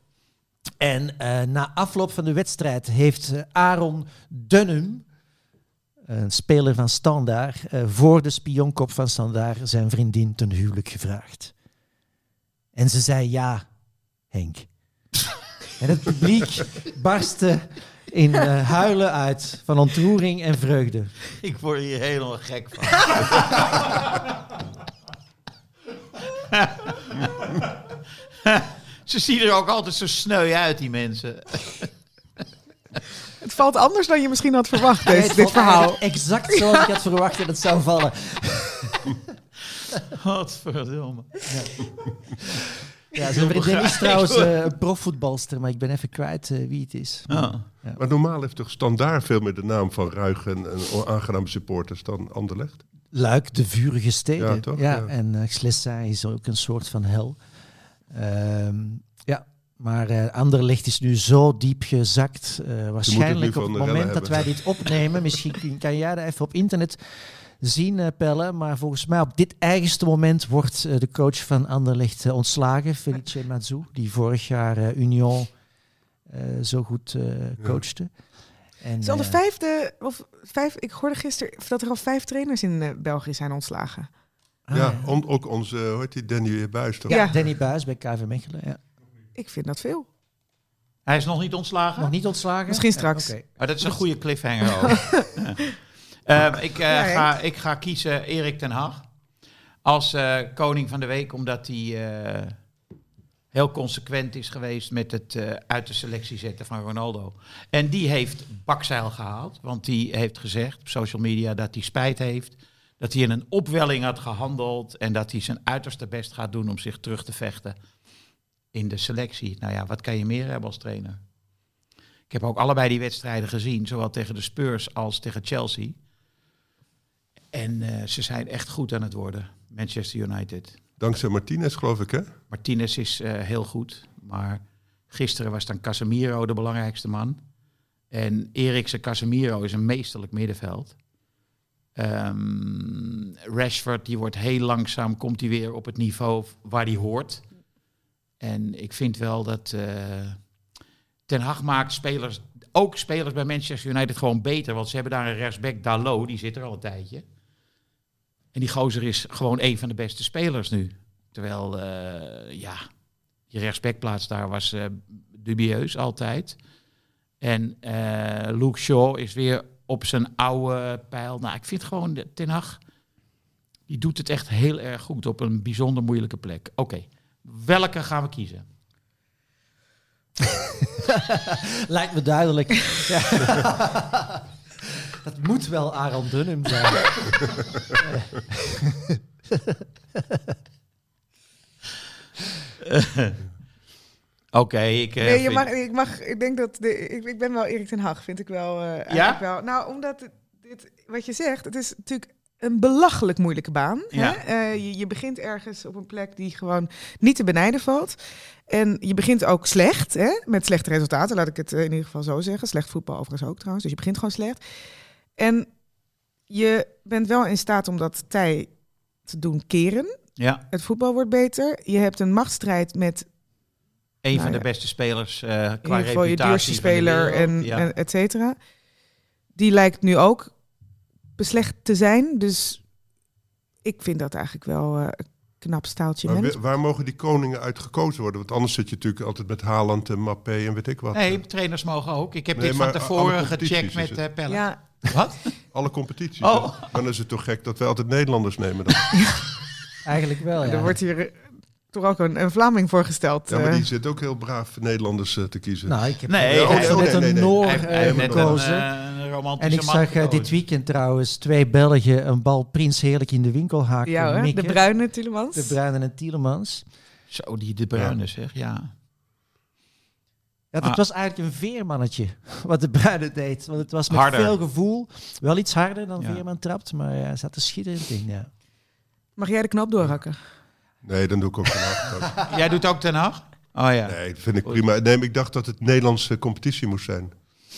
En eh, na afloop van de wedstrijd heeft eh, Aaron Dunham, een speler van Standaard, eh, voor de spionkop van Standaard zijn vriendin ten huwelijk gevraagd. En ze zei ja, Henk. en het publiek barstte in eh, huilen uit van ontroering en vreugde. Ik word hier helemaal gek van. Ze zien er ook altijd zo sneu uit, die mensen. Het valt anders dan je misschien had verwacht, deze, dit verhaal. Exact zoals ik had verwacht dat het zou vallen. Wat verdomme. Ja, zijn vriendin is trouwens eh, een profvoetbalster, maar ik ben even kwijt eh, wie het is. Oh. maar normaal heeft toch standaard veel meer de naam van ruige en, en onaangename supporters dan Anderlecht. Luik, de vurige steden. Ja, toch? Ja, Ja. en uh, Schleswig is ook een soort van hel. Ehm, ja, maar eh Anderlecht is nu zo diep gezakt. eh, waarschijnlijk op het moment dat wij dit opnemen, misschien kan jij dat even op internet zien, eh, Pelle. Maar volgens mij op dit eigenste moment wordt de coach van Anderlecht ontslagen, Felice Mazou, die vorig jaar eh, Union eh, zo goed eh, coachte. En, Het is al de vijfde, of vijf, ik hoorde gisteren dat er al vijf trainers in eh, België zijn ontslagen. Ah, ja, on- ook onze, hoe heet die, Danny Buis toch? ja. Danny Buis bij KV Mechelen. Ja. Ik vind dat veel. Hij is nog niet ontslagen? Nog niet ontslagen? Misschien straks. Maar dat is een goede cliffhanger ook. Ehm, ik, eh, ga, ik ga kiezen Erik ten Hag als eh, koning van de week, omdat hij eh, heel consequent is geweest met het eh, uit de selectie zetten van Ronaldo. En die heeft bakzeil gehaald, want die heeft gezegd op social media dat hij spijt heeft. Dat hij in een opwelling had gehandeld en dat hij zijn uiterste best gaat doen om zich terug te vechten in de selectie. Nou ja, wat kan je meer hebben als trainer? Ik heb ook allebei die wedstrijden gezien, zowel tegen de Spurs als tegen Chelsea. En eh, ze zijn echt goed aan het worden, Manchester United. Dankzij Martinez, geloof ik, hè? Martinez is eh, heel goed, maar gisteren was dan Casemiro de belangrijkste man. En Eriksen Casemiro is een meesterlijk middenveld. Ehm, Rashford, die wordt heel langzaam, komt hij weer op het niveau waar hij hoort. En ik vind wel dat eh, Ten Hag maakt spelers, ook spelers bij Manchester United gewoon beter. Want ze hebben daar een rechtsback, Dalot, die zit er al een tijdje. En die gozer is gewoon een van de beste spelers nu. Terwijl, eh, ja, je rechtsbackplaats daar was eh, dubieus altijd. En Luke Shaw is weer op zijn oude pijl. Nou, ik vind gewoon de Ten Hag, die doet het echt heel erg goed op een bijzonder moeilijke plek. Oké, welke gaan we kiezen? Lijkt me duidelijk. Dat moet wel Aaron Dunham zijn. Oké, ik, eh, Nee, je mag, ik, mag, ik denk dat de, ik, ik ben wel Erik ten Hag, vind ik wel. eh, eigenlijk wel. Nou, omdat dit, wat je zegt, het is natuurlijk een belachelijk moeilijke baan. Ja. Hè? Eh, je, je begint ergens op een plek die gewoon niet te benijden valt. En je begint ook slecht, hè? met slechte resultaten, laat ik het in ieder geval zo zeggen. Slecht voetbal overigens ook trouwens, dus je begint gewoon slecht. En je bent wel in staat om dat tij te doen keren. ja, Het voetbal wordt beter. Je hebt een machtsstrijd met een Nou van de beste spelers eh in qua ieder geval je reputatie duurste speler en, Ja. en et cetera. Die lijkt nu ook beslecht te zijn. Dus ik vind dat eigenlijk wel eh, een knap staaltje Maar waar mogen die koningen uit gekozen worden? Want anders zit je natuurlijk altijd met Haaland en Mappé en weet ik wat. Nee, trainers mogen ook. Ik heb Nee, dit van tevoren gecheckt met uh, Pelle. Ja, Wat? Alle competities. Oh. Dan is het toch gek dat wij altijd Nederlanders nemen dan. Eigenlijk wel, ja. er wordt hier eh, toch ook een, een Vlaming voorgesteld. Ja, maar eh. die zit ook heel braaf Nederlanders eh, te kiezen. Nou, ik heb Nee, ik heb nee, zo nee, net nee, een. Noor eh, gekozen. eh, en ik zag eh, dit weekend trouwens twee Belgen een bal prins heerlijk in de winkelhaak ja, hoor, de bruine Tielemans. De Bruinen en Tielemans. Zo, die de bruine zeg, ja. Ja, het Ah. was eigenlijk een veermannetje wat de Bruinen deed. Want het was met Harder. veel gevoel. Wel iets harder dan Ja. Veerman trapt, maar ja, hij zat er schitterend in. Ja. Mag jij de knop doorhakken? Nee, dan doe ik ook vanaf. Jij doet ook Den Haag? Oh ja. Nee, dat vind ik prima. Nee, maar ik dacht dat het Nederlandse competitie moest zijn.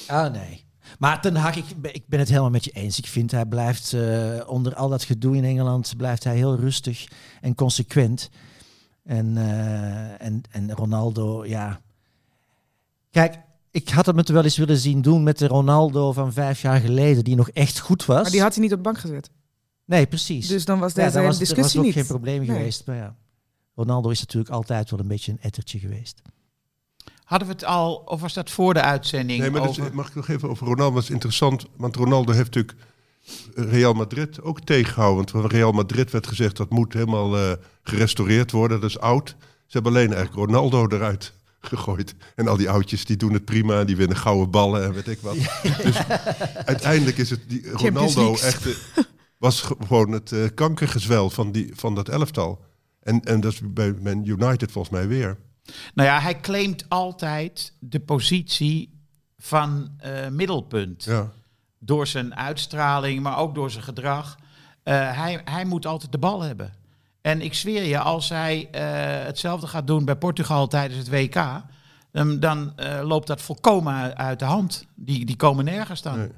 Ah, nee. Maar Ten Hag, ik, ben- ik ben het helemaal met je eens. Ik vind hij blijft eh, onder al dat gedoe in Engeland blijft hij heel rustig en consequent. En, eh, en, en Ronaldo, ja. Kijk, ik had hem het wel eens willen zien doen met de Ronaldo van vijf jaar geleden, die nog echt goed was. Maar die had hij niet op de bank gezet. Nee, precies. Dus dan was ja, deze daar hele was, er was discussie ook niet. geen probleem Nee. geweest. Maar ja, Ronaldo is natuurlijk altijd wel een beetje een ettertje geweest. Hadden we het al, of was dat voor de uitzending? Nee, maar dat mag ik nog even over Ronaldo? Dat is interessant, want Ronaldo heeft natuurlijk Real Madrid ook tegengehouden. Want van Real Madrid werd gezegd dat moet helemaal eh, gerestaureerd worden. Dat is oud. Ze hebben alleen eigenlijk Ronaldo eruit gegooid. En al die oudjes die doen het prima, die winnen gouden ballen en weet ik wat. Dus uiteindelijk is het die Ronaldo echt eh, was ge- gewoon het eh, kankergezwel van, die, van dat elftal. En, en dat is bij Man United volgens mij weer. Nou ja, hij claimt altijd de positie van eh, middelpunt. Ja. Door zijn uitstraling, maar ook door zijn gedrag. Eh, hij, hij moet altijd de bal hebben. En ik zweer je, als hij hetzelfde gaat doen bij Portugal tijdens het WK, dan, dan loopt dat volkomen uit- uit de hand. Die, die komen nergens dan. Nee.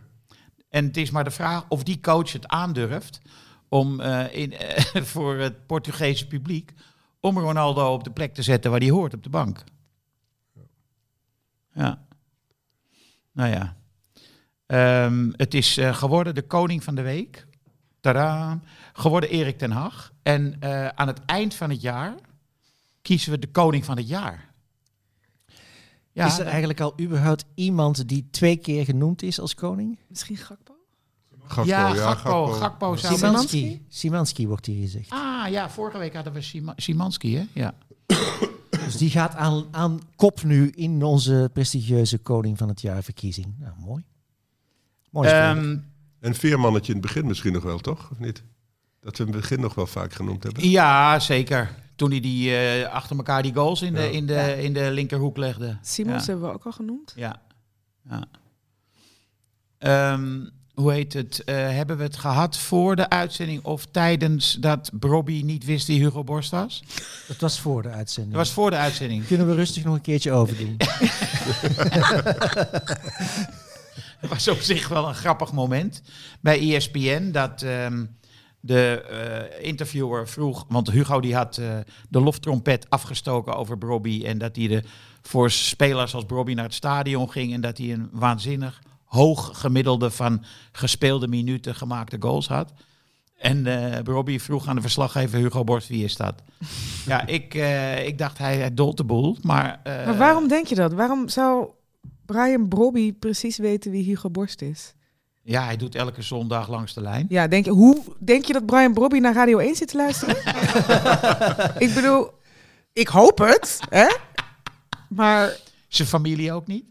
En het is maar de vraag of die coach het aandurft om eh, in, eh, voor het Portugese publiek om Ronaldo op de plek te zetten waar hij hoort, op de bank. Ja. Nou ja. Ehm, het is eh, geworden de koning van de week. Tadaa. Geworden Erik ten Hag. En aan het eind van het jaar kiezen we de koning van het jaar. Ja, is er eigenlijk al überhaupt iemand die twee keer genoemd is als koning? Misschien Gakpo? Gakpo, ja, Gakpo, Gakpo zou... Simanski. Simanski wordt hier gezegd. Ah ja, vorige week hadden we Sima- Simanski, hè? Ja. Dus die gaat aan, aan kop nu in onze prestigieuze koning van het jaar verkiezing. Nou, mooi. Mooi. Ehm, En Veermannetje in het begin misschien nog wel, toch? Of niet? Dat we in het begin nog wel vaak genoemd hebben. ja, zeker. Toen hij die, eh, achter elkaar die goals in de, in de, in de linkerhoek legde. Simons Ja. hebben we ook al genoemd. Ja. ja. Ehm, hoe heet het? eh, hebben we het gehad voor de uitzending of tijdens dat Robbie niet wist wie Hugo Borst was? Dat was voor de uitzending. Dat was voor de uitzending. Kunnen we rustig nog een keertje overdoen? Het was op zich wel een grappig moment bij ESPN dat ehm, de eh, interviewer vroeg, want Hugo die had eh, de loftrompet afgestoken over Brobby en dat hij de voor spelers als Brobby naar het stadion ging en dat hij een waanzinnig hoog gemiddelde van gespeelde minuten gemaakte goals had. En eh Brobby vroeg aan de verslaggever Hugo Borst, wie is dat? ja, ik, ik dacht hij, hij dolt de boel, maar... Maar waarom denk je dat? Waarom zou Brian Brobby precies weten wie Hugo Borst is? Ja, hij doet elke zondag langs de lijn. Ja, denk je, hoe denk je dat Brian Brobby naar Radio 1 zit te luisteren? ik bedoel, ik hoop het, hè? Maar, Zijn familie ook niet?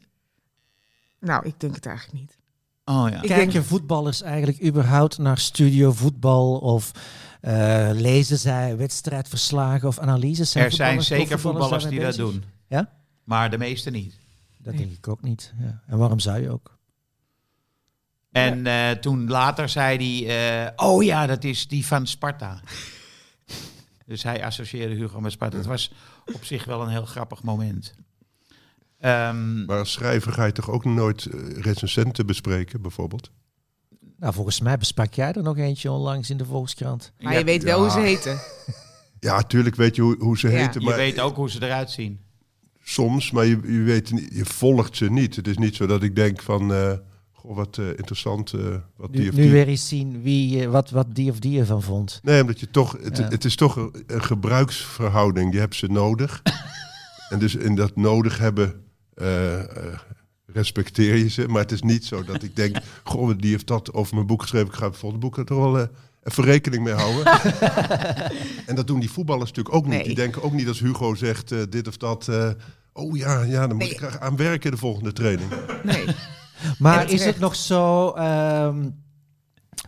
nou, ik denk het eigenlijk niet. Oh ja. Ik Kijken denk- voetballers eigenlijk überhaupt naar studio voetbal of eh, lezen zij wedstrijdverslagen of analyses? Er zijn zeker voetballers die dat doen. Ja? Maar de meeste niet. Dat Nee. denk ik ook niet. Ja. En waarom zou je ook? En eh, toen later zei hij, eh, oh ja, dat is die van Sparta. dus hij associeerde Hugo met Sparta. Het was op zich wel een heel grappig moment. Ehm, Maar als schrijver ga je toch ook nooit eh, recensenten bespreken, bijvoorbeeld? Nou, volgens mij besprak jij er nog eentje onlangs in de Volkskrant. Maar Ja, je weet wel ja. hoe ze heten. Ja, natuurlijk weet je hoe, hoe ze Ja. heten, je maar weet ook hoe ze eruit zien. soms, maar je, je, weet, je volgt ze niet. Het is niet zo dat ik denk van, eh, wat eh, interessant, eh, wat die Nu, of nu die... weer eens zien wie, eh, wat, wat die of die ervan vond. Nee, omdat je toch, het, Ja. het is toch een, een gebruiksverhouding. Je hebt ze nodig. en dus in dat nodig hebben respecteer je ze. Maar het is niet zo dat ik denk, goh, die heeft dat over mijn boek geschreven. Ik ga het volgende boek er toch wel even rekening mee houden. en dat doen die voetballers natuurlijk ook niet. Nee. Die denken ook niet als Hugo zegt dit of dat. oh ja, ja, dan moet Nee. ik graag aan werken de volgende training. Nee. Maar is het nog zo... ehm,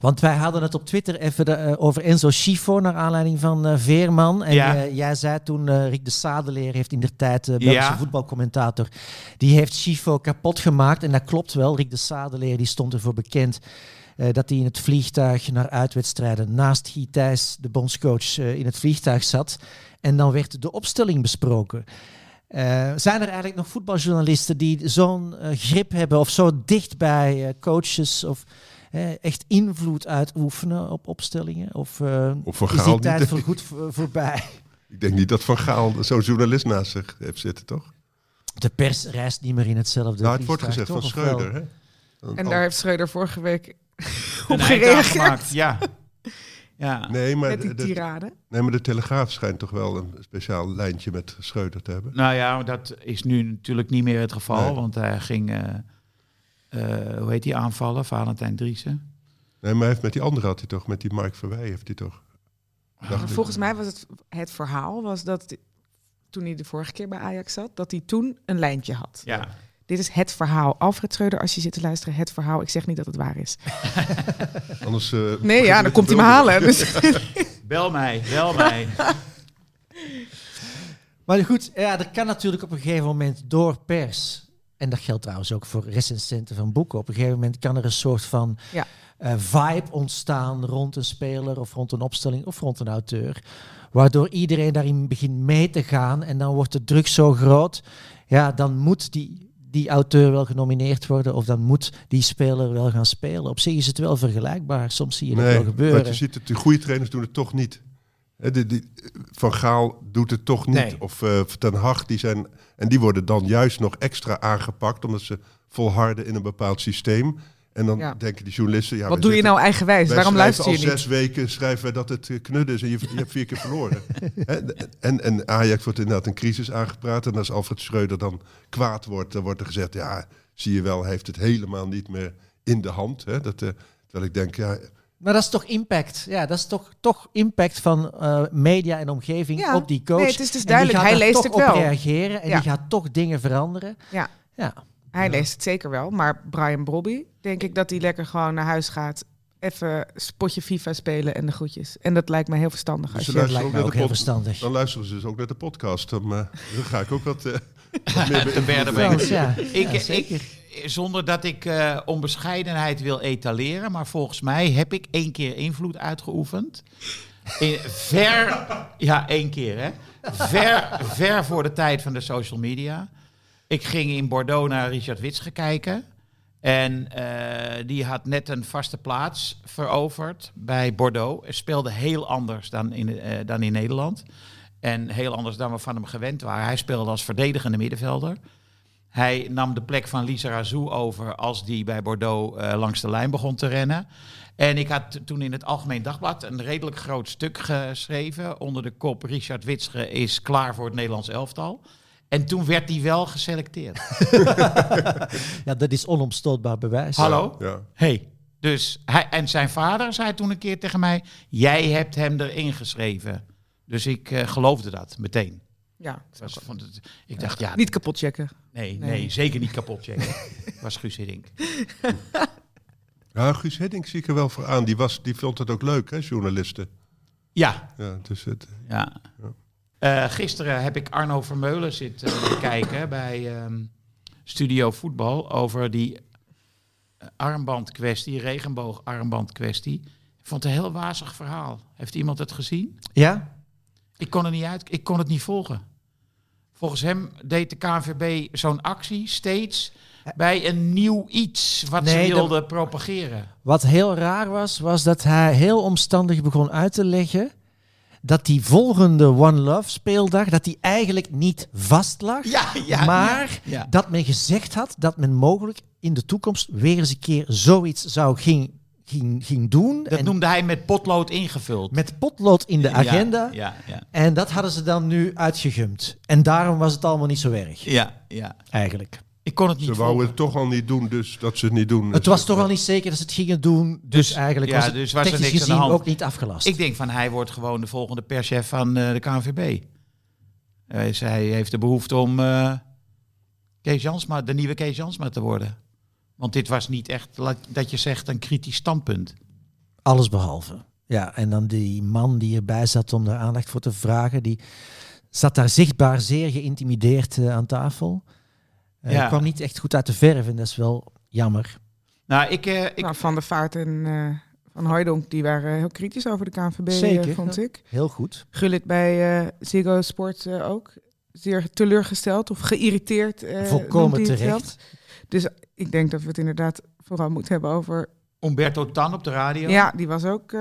want wij hadden het op Twitter even de, eh, over Enzo Schifo naar aanleiding van eh, Veerman. En Ja. eh, jij zei toen, Rick de Sadeleer heeft in de tijd, Belgische Ja. voetbalcommentator, die heeft Schifo kapot gemaakt. En dat klopt wel. Rick de Sadeleer die stond ervoor bekend dat hij in het vliegtuig naar uitwedstrijden naast Guy Thijs, de bondscoach, in het vliegtuig zat. En dan werd de opstelling besproken. Eh, zijn er eigenlijk nog voetbaljournalisten die zo'n eh, grip hebben of zo dicht bij eh, coaches of echt invloed uitoefenen op opstellingen? Of eh, Of Van is die tijd niet. voor goed voor- voorbij? Ik denk niet dat Van Gaal zo'n journalist naast zich heeft zitten, toch? De pers reist niet meer in hetzelfde nou, het wordt gezegd van toch? Schreuder, hè? En al- daar heeft Schreuder vorige week op gereageerd. gemaakt, Ja. Ja. Nee, maar Met die de, de, tirade. nee, maar de Telegraaf schijnt toch wel een speciaal lijntje met Schreuder te hebben. Nou ja, dat is nu natuurlijk niet meer het geval. Nee. Want hij ging, eh, eh, hoe heet die aanvallen? Valentijn Driessen. Nee, maar hij heeft met die andere had hij toch, met die Mark Verwij heeft hij toch. Ik. volgens mij was het, het verhaal was dat toen hij de vorige keer bij Ajax zat, dat hij toen een lijntje had. Ja. Dit is het verhaal. Alfred Schreuder, als je zit te luisteren, het verhaal. Ik zeg niet dat het waar is. Anders, eh, Nee, ja, dan komt hij me halen. Dus, Bel mij, bel mij. Maar goed, ja, er kan natuurlijk op een gegeven moment door pers, en dat geldt trouwens ook voor recensenten van boeken, op een gegeven moment kan er een soort van Ja. eh, vibe ontstaan rond een speler of rond een opstelling of rond een auteur, waardoor iedereen daarin begint mee te gaan en dan wordt de druk zo groot, ja, dan moet die, die auteur wel genomineerd worden of dan moet die speler wel gaan spelen. Op zich is het wel vergelijkbaar, soms zie je dat wel gebeuren. want je ziet het, de goede trainers doen het toch niet. Die, van Gaal doet het toch niet. Nee. Of eh Ten Hag, die zijn... En die worden dan juist nog extra aangepakt, omdat ze volharden in een bepaald systeem. En dan Ja. denken die journalisten... Ja, wat wij doe je nou eigenwijs? wij Waarom luister je al niet? zes weken schrijven we dat het eh, knudden is en je, je hebt vier keer verloren. Hè, en, en Ajax wordt inderdaad een crisis aangepraat. En als Alfred Schreuder dan kwaad wordt, dan wordt er gezegd... ja, zie je wel, hij heeft het helemaal niet meer in de hand. Hè? Dat, eh, terwijl ik denk, ja, Maar dat is toch impact? Ja, dat is toch, toch impact van eh, media en omgeving Ja. op die coach. Nee, het is dus En duidelijk, hij leest toch het op wel. reageren en Ja. die gaat toch dingen veranderen. Ja. Ja. Hij leest het zeker wel. Maar Brian Brobby, denk ik dat hij lekker gewoon naar huis gaat. Even spotje FIFA spelen en de groetjes. En dat lijkt me heel verstandig. Dus Als je... Dat lijkt ook mij ook heel verstandig. Dan luisteren ze dus ook naar de podcast. Dan, eh, dan ga ik ook wat, eh, wat meer brengen. Ja. Ik, Ja, ik, zonder dat ik eh, onbescheidenheid wil etaleren, maar volgens mij heb ik één keer invloed uitgeoefend. In, ver, ja, één keer hè. Ver, ver voor de tijd van de social media. Ik ging in Bordeaux naar Richard Witsche kijken. En eh, die had net een vaste plaats veroverd bij Bordeaux. Hij speelde heel anders dan in, eh, dan in Nederland. En heel anders dan we van hem gewend waren. Hij speelde als verdedigende middenvelder. Hij nam de plek van Lisa Razou over als die bij Bordeaux eh, langs de lijn begon te rennen. En ik had toen in het Algemeen Dagblad een redelijk groot stuk geschreven onder de kop Richard Witsche is klaar voor het Nederlands elftal. En toen werd hij wel geselecteerd. Ja, dat is onomstootbaar bewijs. Hallo? Ja. Hey. Dus hij, en zijn vader zei toen een keer tegen mij: Jij hebt hem erin geschreven. Dus ik eh, geloofde dat meteen. Ja, Ik, was, vond het, ik dacht, ja, niet kapot checken. nee, nee, Nee. zeker niet kapot checken. was Guus Hiddink. Ja, Guus Hiddink zie ik er wel voor aan. Die, was, die vond het ook leuk, hè, journalisten. Ja, Ja, dus het, ja. Eh, gisteren heb ik Arno Vermeulen zitten kijken bij ehm, Studio Voetbal over die eh, armbandkwestie, regenboogarmbandkwestie. Ik vond het een heel wazig verhaal. Heeft iemand het gezien? Ja? Ik kon het niet uit, ik kon het niet volgen. Volgens hem deed de KNVB zo'n actie steeds bij een nieuw iets wat Nee, ze wilden propageren. Wat heel raar was, was dat hij heel omstandig begon uit te leggen dat die volgende One Love speeldag, dat die eigenlijk niet vast lag. Ja, ja, maar ja, dat men gezegd had dat men mogelijk in de toekomst weer eens een keer zoiets zou ging, ging, ging doen. Dat en noemde hij met potlood ingevuld. met potlood in de agenda. Ja, ja, En dat hadden ze dan nu uitgegumd. En daarom was het allemaal niet zo erg, ja, ja. eigenlijk. Ik kon het niet ze wouden volgen. het toch al niet doen, dus dat ze het niet doen. Het was toch al niet zeker dat ze het gingen doen. Dus, Dus- eigenlijk ja, was het dus was er technisch niks aan de gezien hand. ook niet afgelast. Ik denk van hij wordt gewoon de volgende perschef van eh, de KNVB. Eh, dus hij heeft de behoefte om eh, Kees Jansma, de nieuwe Kees Jansma te worden. Want dit was niet echt, dat je zegt, een kritisch standpunt. Alles behalve. Ja, en dan die man die erbij zat om daar aandacht voor te vragen, die zat daar zichtbaar zeer geïntimideerd eh, aan tafel. Ja. kwam niet echt goed uit de verf en dat is wel jammer. Nou, ik, eh, ik, Nou, van der Vaart en eh, Van Hooijdonk, die waren heel kritisch over de KNVB, Zeker, vond ik. Heel goed. Gullit bij eh Ziggo Sport eh, ook. Zeer teleurgesteld of geïrriteerd. eh, Volkomen terecht. Dus ik denk dat we het inderdaad vooral moeten hebben over... Umberto Tan op de radio, Ja, die was ook...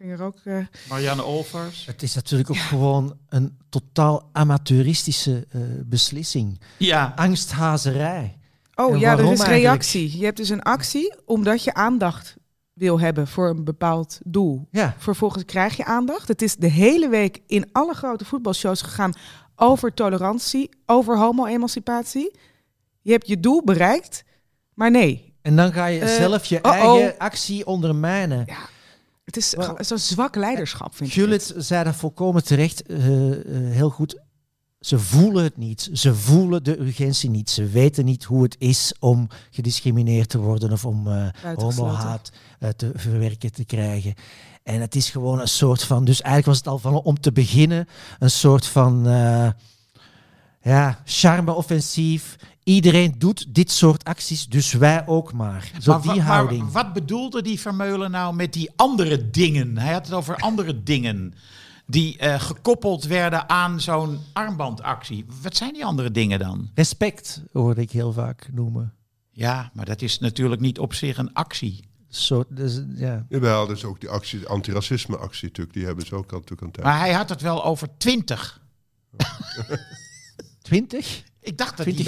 ging er ook... eh, Marianne Olvers. Het is natuurlijk ook gewoon een totaal amateuristische eh, beslissing. Ja, Angsthazerij. Oh En ja, er is eigenlijk? reactie. Je hebt dus een actie omdat je aandacht wil hebben voor een bepaald doel. Ja, Vervolgens krijg je aandacht. Het is de hele week in alle grote voetbalshows gegaan over tolerantie, over homo-emancipatie. Je hebt je doel bereikt, maar nee. en dan ga je Eh, zelf je eigen actie ondermijnen. Ja, Het is zo'n zwak leiderschap, vind ik. Gullit zei dat volkomen terecht, eh, eh, heel goed. Ze voelen het niet. Ze voelen de urgentie niet. Ze weten niet hoe het is om gediscrimineerd te worden of om eh Buitengesloten. homohaat eh, te verwerken te krijgen. En het is gewoon een soort van, dus eigenlijk was het al van om te beginnen een soort van eh, ja, charme-offensief. Iedereen doet dit soort acties, dus wij ook maar. Zo maar, die wa- maar houding. wat bedoelde die Vermeulen nou met die andere dingen? Hij had het over andere dingen die eh, gekoppeld werden aan zo'n armbandactie. Wat zijn die andere dingen dan? Respect hoorde ik heel vaak noemen. Ja, maar dat is natuurlijk niet op zich een actie. Soort, dus, ja. Jawel, dus ook die actie, antiracisme actie natuurlijk, die hebben ze ook al natuurlijk tijd. Maar hij had het wel over twintig. 20? Ik dacht dat hij het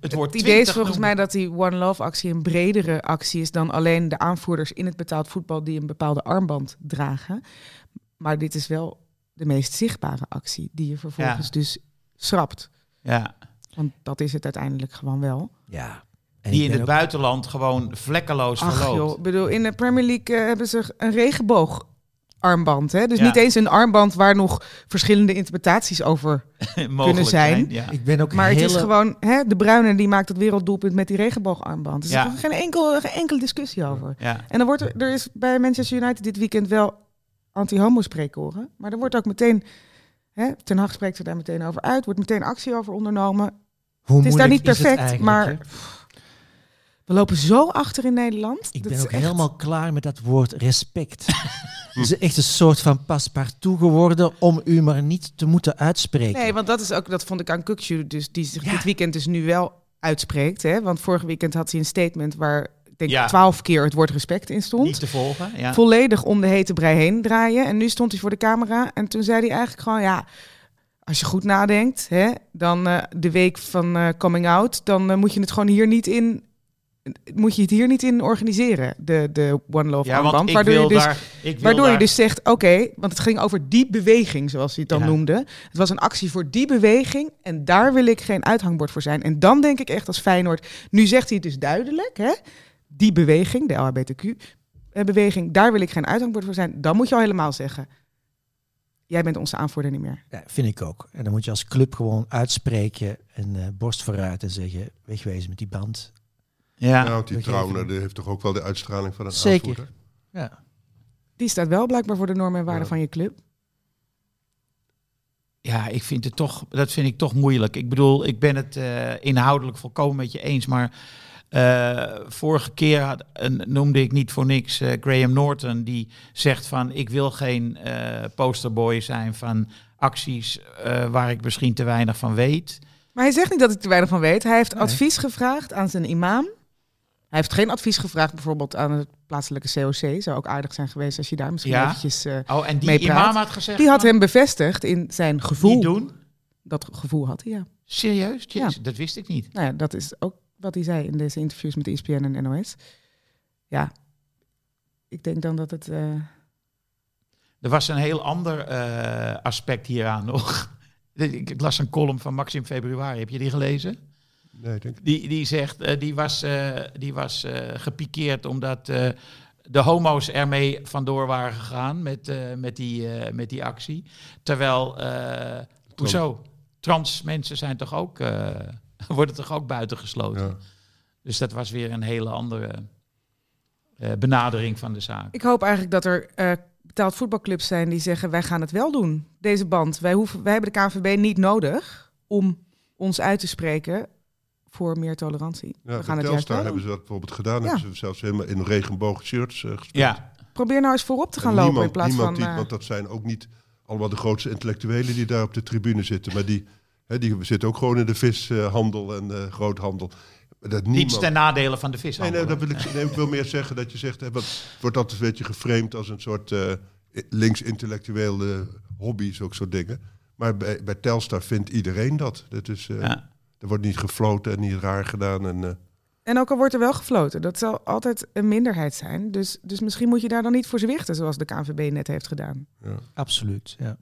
het woord Het idee is 20 volgens mij dat die One Love actie een bredere actie is dan alleen de aanvoerders in het betaald voetbal die een bepaalde armband dragen. Maar dit is wel de meest zichtbare actie die je vervolgens Ja. dus schrapt. Ja, Want dat is het uiteindelijk gewoon wel. Ja. En die in het ook- buitenland gewoon vlekkeloos Ach verloopt. joh, ik bedoel, in de Premier League eh, hebben ze een regenboogarmband. Hè? Dus Ja. niet eens een armband waar nog verschillende interpretaties over. mogelijk kunnen zijn. Ja. Ik ben ook Maar het is gewoon, hè, de Bruine die maakt het werelddoelpunt met die regenboogarmband. Er is Ja. er geen, enkel, geen enkele discussie over. Ja. En dan wordt er, er is bij Manchester United dit weekend wel anti-homo spreekkoren. Maar er wordt ook meteen, hè, Ten Hag spreekt er daar meteen over uit, wordt meteen actie over ondernomen. Hoe het is daar niet perfect, maar hè? We lopen zo achter in Nederland. Ik ben is ook echt- helemaal klaar met dat woord respect. Het is echt een soort van paspartout geworden om u maar niet te moeten uitspreken. Nee, want dat is ook, dat vond ik aan Kukshu, dus die zich Ja. dit weekend dus nu wel uitspreekt. Hè? Want vorig weekend had hij een statement waar ik denk Ja. twaalf keer het woord respect in stond. Niet te volgen. Ja. Volledig om de hete brei heen draaien. En nu stond hij voor de camera en toen zei hij eigenlijk gewoon, ja, als je goed nadenkt, hè, dan eh, de week van eh, coming out, dan eh, moet je het gewoon hier niet in, moet je het hier niet in organiseren, de, de One Love ja, armband. waardoor je dus daar... Ik wil Waardoor je daar- dus zegt, oké, want het ging over die beweging, zoals hij het dan Ja. noemde. Het was een actie voor die beweging en daar wil ik geen uithangbord voor zijn. En dan denk ik echt als Feyenoord, nu zegt hij het dus duidelijk, hè? die beweging, de LHBTQ-beweging, daar wil ik geen uithangbord voor zijn. Dan moet je al helemaal zeggen, jij bent onze aanvoerder niet meer. Ja, vind ik ook. En dan moet je als club gewoon uitspreken en eh, borst vooruit en zeggen, wegwezen met die band. Ja. Want die die heeft toch ook wel de uitstraling van een Zeker. aanvoerder? Ja. Die staat wel blijkbaar voor de normen en waarden Ja. van je club. Ja, ik vind het toch, dat vind ik toch moeilijk. Ik bedoel, ik ben het eh, inhoudelijk volkomen met je eens, maar eh, vorige keer had, een- noemde ik niet voor niks eh, Graham Norton, die zegt van ik wil geen eh, posterboy zijn van acties eh, waar ik misschien te weinig van weet. Maar hij zegt niet dat hij te weinig van weet. Hij heeft Nee. advies gevraagd aan zijn imam. Hij heeft geen advies gevraagd bijvoorbeeld aan het plaatselijke COC. Zou ook aardig zijn geweest als je daar misschien Ja. eventjes... eh, Oh, en die Mee praat. had gezegd Die had hem bevestigd in zijn gevoel. niet doen. Dat gevoel had hij, ja. Serieus? Ja. Jezus, Dat wist ik niet. Nou ja, dat is ook wat hij zei in deze interviews met ESPN en NOS. Ja, ik denk dan dat het... eh, Er was een heel ander eh, aspect hieraan nog. Ik ik las een column van Maxim Februari. Heb je die gelezen? Nee, denk ik. Die, die zegt, eh, die was, eh, die was eh, gepikeerd omdat eh, de homo's ermee vandoor waren gegaan met, eh, met, die, eh, met die actie. Terwijl, eh hoezo? Trans mensen zijn toch ook, eh, worden toch ook buitengesloten. Ja. Dus dat was weer een hele andere eh, benadering van de zaak. ik hoop eigenlijk dat er eh, betaald voetbalclubs zijn die zeggen... wij gaan het wel doen, deze band. Wij, hoeven, wij hebben de KNVB niet nodig om ons uit te spreken voor meer tolerantie. Ja, we gaan bij het juist hebben doen. ze dat bijvoorbeeld gedaan. Ja. Hebben ze zelfs helemaal in regenboog shirts eh, gespeeld. Ja, Probeer nou eens voorop te gaan En lopen niemand, in plaats niemand van... die, eh, want dat zijn ook niet allemaal de grootste intellectuelen die daar op de tribune zitten. Maar die, hè, die zitten ook gewoon in de vishandel en eh, groothandel. Dat niemand... niets ten nadele van de Nee, vishandel. nee, dat wil ik, nee, ik wil meer zeggen dat je zegt, hè, wat, wordt altijd een beetje geframed als een soort eh links-intellectuele hobby, zulke soort dingen. Maar bij, bij Telstar vindt iedereen dat. dat is, eh, Ja. Er wordt niet gefloten en niet raar gedaan. En, eh, En ook al wordt er wel gefloten, dat zal altijd een minderheid zijn. Dus, dus misschien moet je daar dan niet voor zwichten, zoals de KNVB net heeft gedaan. ja. Absoluut, ja.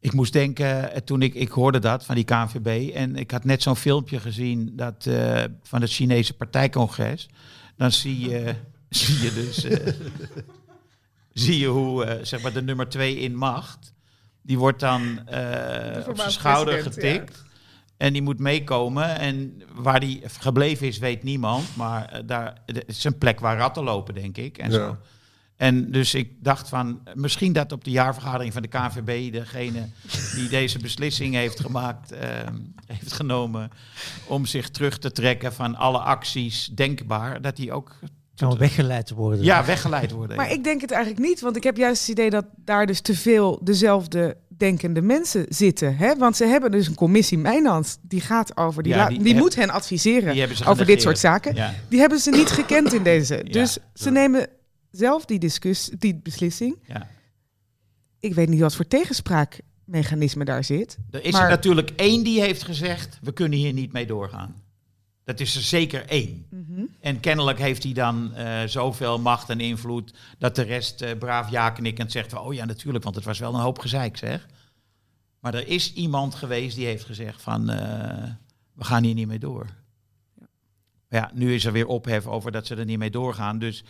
Ik moest denken, eh, toen ik, ik hoorde dat van die KNVB... en ik had net zo'n filmpje gezien dat, eh, van het Chinese partijcongres. Dan zie je, zie je dus eh, zie je hoe eh, zeg maar de nummer twee in macht... die wordt dan eh, op zijn schouder ja. En die moet meekomen. En waar die gebleven is, weet niemand. Maar eh, daar, het is een plek waar ratten lopen, denk ik. En Ja. zo. En dus ik dacht van, misschien dat op de jaarvergadering van de KVB degene die deze beslissing heeft gemaakt, ehm, heeft genomen om zich terug te trekken van alle acties denkbaar, dat die ook Kan weggeleid worden. ja, weggeleid worden. Maar ik denk het eigenlijk niet, want ik heb juist het idee dat daar dus te veel dezelfde denkende mensen zitten. Hè? Want ze hebben dus een commissie Mijnans, die gaat over, die, Ja, la- die die, heb- moet hen adviseren over dit soort zaken. Ja. Die hebben ze niet gekend in deze. Dus ze nemen zelf die, discussie, die beslissing. Ja. Ik weet niet wat voor tegenspraakmechanisme daar zit. Er is Maar- er natuurlijk één die heeft gezegd, we kunnen hier niet mee doorgaan. Dat is er zeker één. Mhm. En kennelijk heeft hij dan eh, zoveel macht en invloed dat de rest eh, braaf ja knikkend zegt van, oh ja natuurlijk, want het was wel een hoop gezeik zeg. Maar er is iemand geweest die heeft gezegd van, eh, we gaan hier niet mee door. Maar ja, nu is er weer ophef over dat ze er niet mee doorgaan. Dus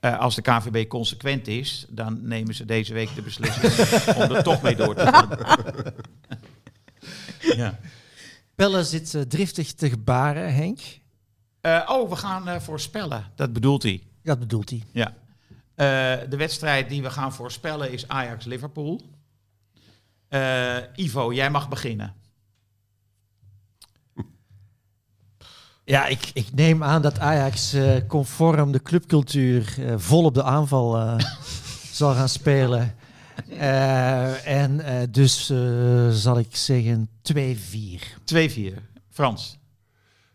als de KVB consequent is, dan nemen ze deze week de beslissing om er toch mee door te gaan. ja. Pelle zit driftig te gebaren, Henk. Eh, oh, we gaan eh, voorspellen. Dat bedoelt hij. Dat bedoelt hij. Ja. Eh, de wedstrijd die we gaan voorspellen is Ajax-Liverpool. Ivo, jij mag beginnen. Ja, ik, ik neem aan dat Ajax conform de clubcultuur vol op de aanval zal gaan spelen. Eh, en eh, dus eh, zal ik zeggen 2-4. 2-4. Frans.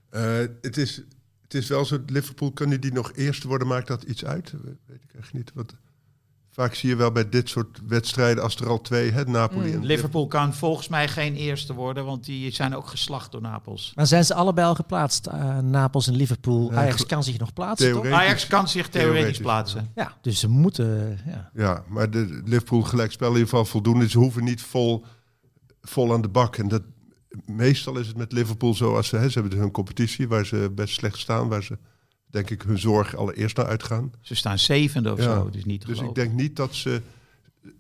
Eh, het, is, het is wel zo, Liverpool, kunnen die nog eerste worden, maakt dat iets uit? We- Weet ik echt niet. Wat, vaak zie je wel bij dit soort wedstrijden, als er al twee, het Napoli Mm. en Liverpool kan volgens mij geen eerste worden, want die zijn ook geslacht door Napels. Maar zijn ze allebei al geplaatst? Eh, Napels en Liverpool. Ja, Ajax kan zich nog plaatsen, toch? Ajax kan zich theoretisch Theoretisch, plaatsen. Ja, dus ze moeten... ja. Ja, maar de Liverpool gelijkspel in ieder geval voldoende. Ze hoeven niet vol, vol aan de bak. En dat, meestal is het met Liverpool zo, als ze, hè, ze hebben hun competitie waar ze best slecht staan, waar ze denk ik hun zorg allereerst naar uitgaan. Ze staan zevende of Ja. zo, dus niet te Dus ik denk niet dat ze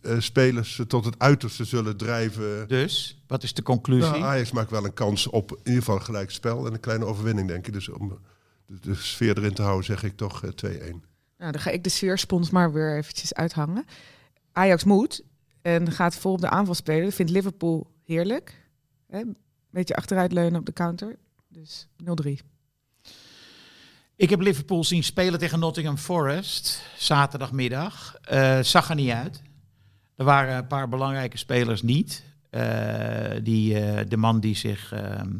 eh, spelers tot het uiterste zullen drijven. Dus, wat is de conclusie? Nou, Ajax maakt wel een kans op in ieder geval gelijk spel en een kleine overwinning, denk ik. Dus om de, de sfeer erin te houden, zeg ik toch eh, 2-1. Nou, dan ga ik de sfeerspons maar weer eventjes uithangen. Ajax moet en gaat vol op de aanval spelen. Dat vindt Liverpool heerlijk. Hè? Beetje achteruitleunen op de counter. Dus 0-3. Ik heb Liverpool zien spelen tegen Nottingham Forest zaterdagmiddag. Eh, zag er niet uit. Er waren een paar belangrijke spelers niet. Eh, die, eh, de man die zich, ehm,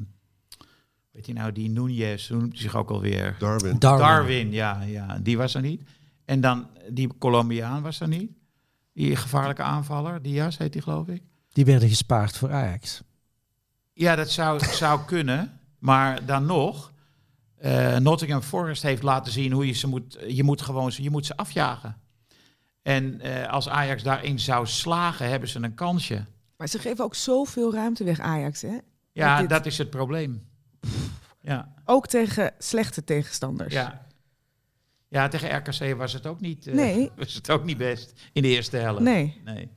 weet je nou, die Nunez, hoe noemt hij zich ook alweer? Darwin. Darwin. Darwin, ja, ja, die was er niet. En dan die Colombiaan was er niet. Die gevaarlijke aanvaller, Diaz heet die geloof ik. Die werden gespaard voor Ajax. Ja, dat zou, zou kunnen. Maar dan nog, eh, Nottingham Forest heeft laten zien hoe je ze moet. Je moet gewoon ze- je moet ze afjagen. En eh, als Ajax daarin zou slagen, hebben ze een kansje. Maar ze geven ook zoveel ruimte weg, Ajax. Hè? Ja, dit- dat is het probleem. Ja, Ook tegen slechte tegenstanders. ja. Ja, tegen RKC was het ook niet, eh, Nee. was het ook niet best in de eerste helft. Nee, nee.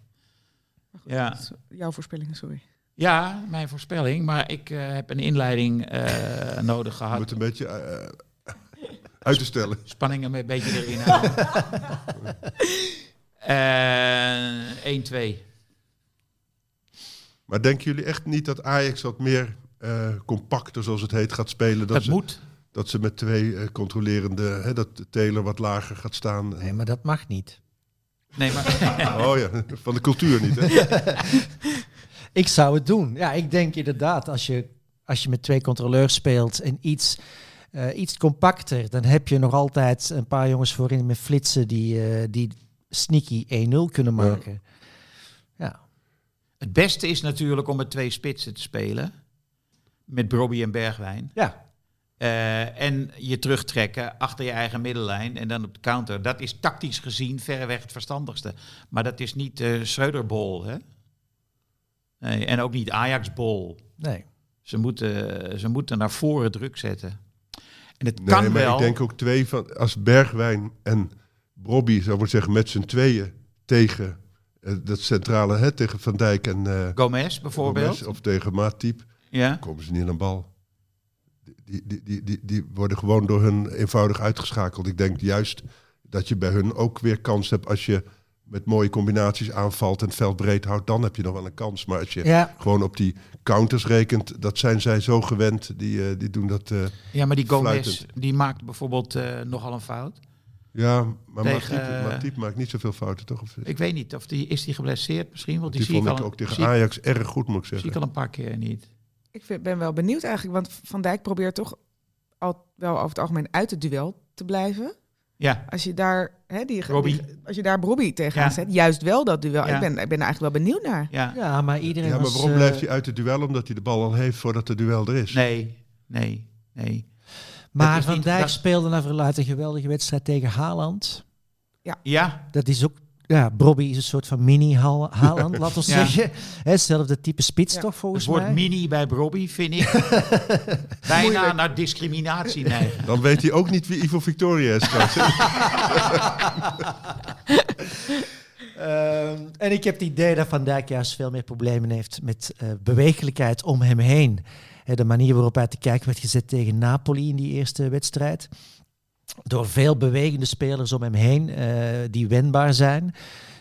Ja. dat is jouw voorspellingen, sorry. Ja, mijn voorspelling. Maar ik eh, heb een inleiding eh, nodig gehad. het een beetje eh, uit te stellen. Spanningen een beetje erin houden. Eh 1-2. Maar denken jullie echt niet dat Ajax wat meer eh, compacter, zoals het heet, gaat spelen? Dat, Dat ze, moet. dat ze met twee eh, controlerende, hè, dat Taylor wat lager gaat staan. Nee, maar dat mag niet. Nee, maar Oh ja, van de cultuur niet. Hè? Ik zou het doen. Ja, ik denk inderdaad, als je, als je met twee controleurs speelt en iets, eh, iets compacter, dan heb je nog altijd een paar jongens voorin met flitsen die, eh, die sneaky 1-0 kunnen maken. Ja. het beste is natuurlijk om met twee spitsen te spelen. Met Brobby en Bergwijn. Ja. Eh, en je terugtrekken achter je eigen middellijn en dan op de counter. Dat is tactisch gezien verreweg het verstandigste. Maar dat is niet eh Schreuderbol, hè? Nee, en ook niet Ajax-bol. Nee. Ze moeten, ze moeten naar voren druk zetten. En het Nee, kan maar wel. ik denk ook twee van, als Bergwijn en Robbie, zou ik zeggen, met z'n tweeën tegen eh, dat centrale, hè, tegen Van Dijk en eh, Gomez bijvoorbeeld. Gomez, of tegen Matip, Ja. komen ze niet aan de bal. Die, die, die, die, die worden gewoon door hun eenvoudig uitgeschakeld. Ik denk juist dat je bij hun ook weer kans hebt als je met mooie combinaties aanvalt en het veld breed houdt, dan heb je nog wel een kans. Maar als je Ja, gewoon op die counters rekent, dat zijn zij zo gewend. Die, eh, die doen dat. eh, ja, maar die Gomez die maakt bijvoorbeeld eh, nogal een fout. ja, maar Tegen, Matip, Matip maakt niet zoveel fouten, toch? Of, Ik weet niet of die is die geblesseerd misschien, want die, die zie vond ik al, ook tegen Ajax erg goed, moet ik zie ik zeggen. al een paar keer niet. Ik vind, ben wel benieuwd eigenlijk, want Van Dijk probeert toch al wel over het algemeen uit het duel te blijven. Ja, Als je daar, hè, die, Robbie. die- als je daar Robbie tegenaan Ja. zet, juist wel dat duel. Ja. Ik, ben, ik ben er eigenlijk wel benieuwd naar. ja. ja, maar iedereen Ja, maar waarom eh, blijft hij uit het duel? Omdat hij de bal al heeft voordat het duel er is. Nee, nee, nee. Maar Van Dijk dat- speelde naar verluidt een geweldige wedstrijd tegen Haaland. Ja, Dat is ook... Ja, Bobby is een soort van mini-Haal- Haaland, laten we Ja. zeggen. Hetzelfde type spits Ja. toch, het volgens woord mij? mini bij Robbie vind ik bijna naar discriminatie neigen. Dan weet hij ook niet wie Ivo Victoria is. Ehm, en ik heb het idee dat Van Dijk juist veel meer problemen heeft met eh bewegelijkheid om hem heen. Hè, de manier waarop hij te kijken werd gezet tegen Napoli in die eerste wedstrijd. Door veel bewegende spelers om hem heen eh, die wendbaar zijn.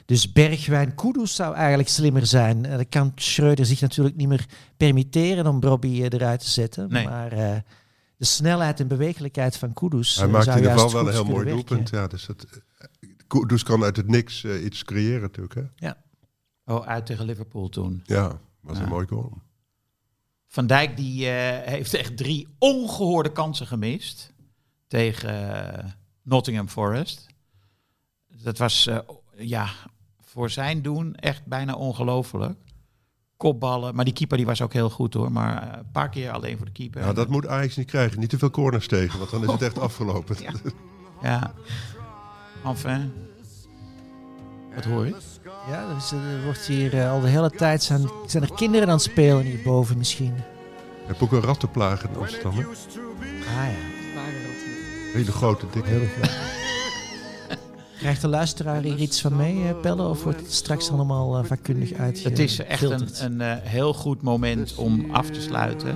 Dus Bergwijn Kudus zou eigenlijk slimmer zijn. Eh, dat kan Schreuder zich natuurlijk niet meer permitteren om Robbie eh, eruit te zetten. Nee. Maar eh, de snelheid en bewegelijkheid van Kudus Hij maakt in ieder geval wel een heel mooi doelpunt. Ja, dus dat, Kudus kan uit het niks iets creëren natuurlijk. Hè? Oh, uit tegen Liverpool toen. Ja, was Ja. een mooi goal. Van Dijk die eh, heeft echt drie ongehoorde kansen gemist tegen eh, Nottingham Forest. Dat was eh, ja, voor zijn doen echt bijna ongelooflijk. Kopballen, maar die keeper die was ook heel goed hoor. Maar eh, een paar keer alleen voor de keeper. Ja, dat moet Ajax niet krijgen. Niet te veel corners tegen, want dan is het echt afgelopen. Ja. Ja. Enfin. Wat hoor je? Ja, dus, er wordt hier al de hele tijd zijn, zijn er kinderen aan het spelen hierboven misschien. Je hebt ook een rattenplaag in Amsterdam. Hè? Ah ja, Hele grote, dikke. heel goed. Krijgt de luisteraar hier iets van mee, eh, Pelle? Of wordt het straks allemaal eh, vakkundig uit? Het is echt een, een eh, heel goed moment om af te sluiten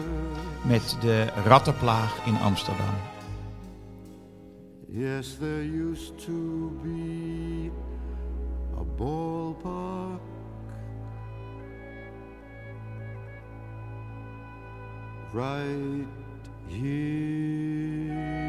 met de rattenplaag in Amsterdam. Yes, there used to be a ballpark right here.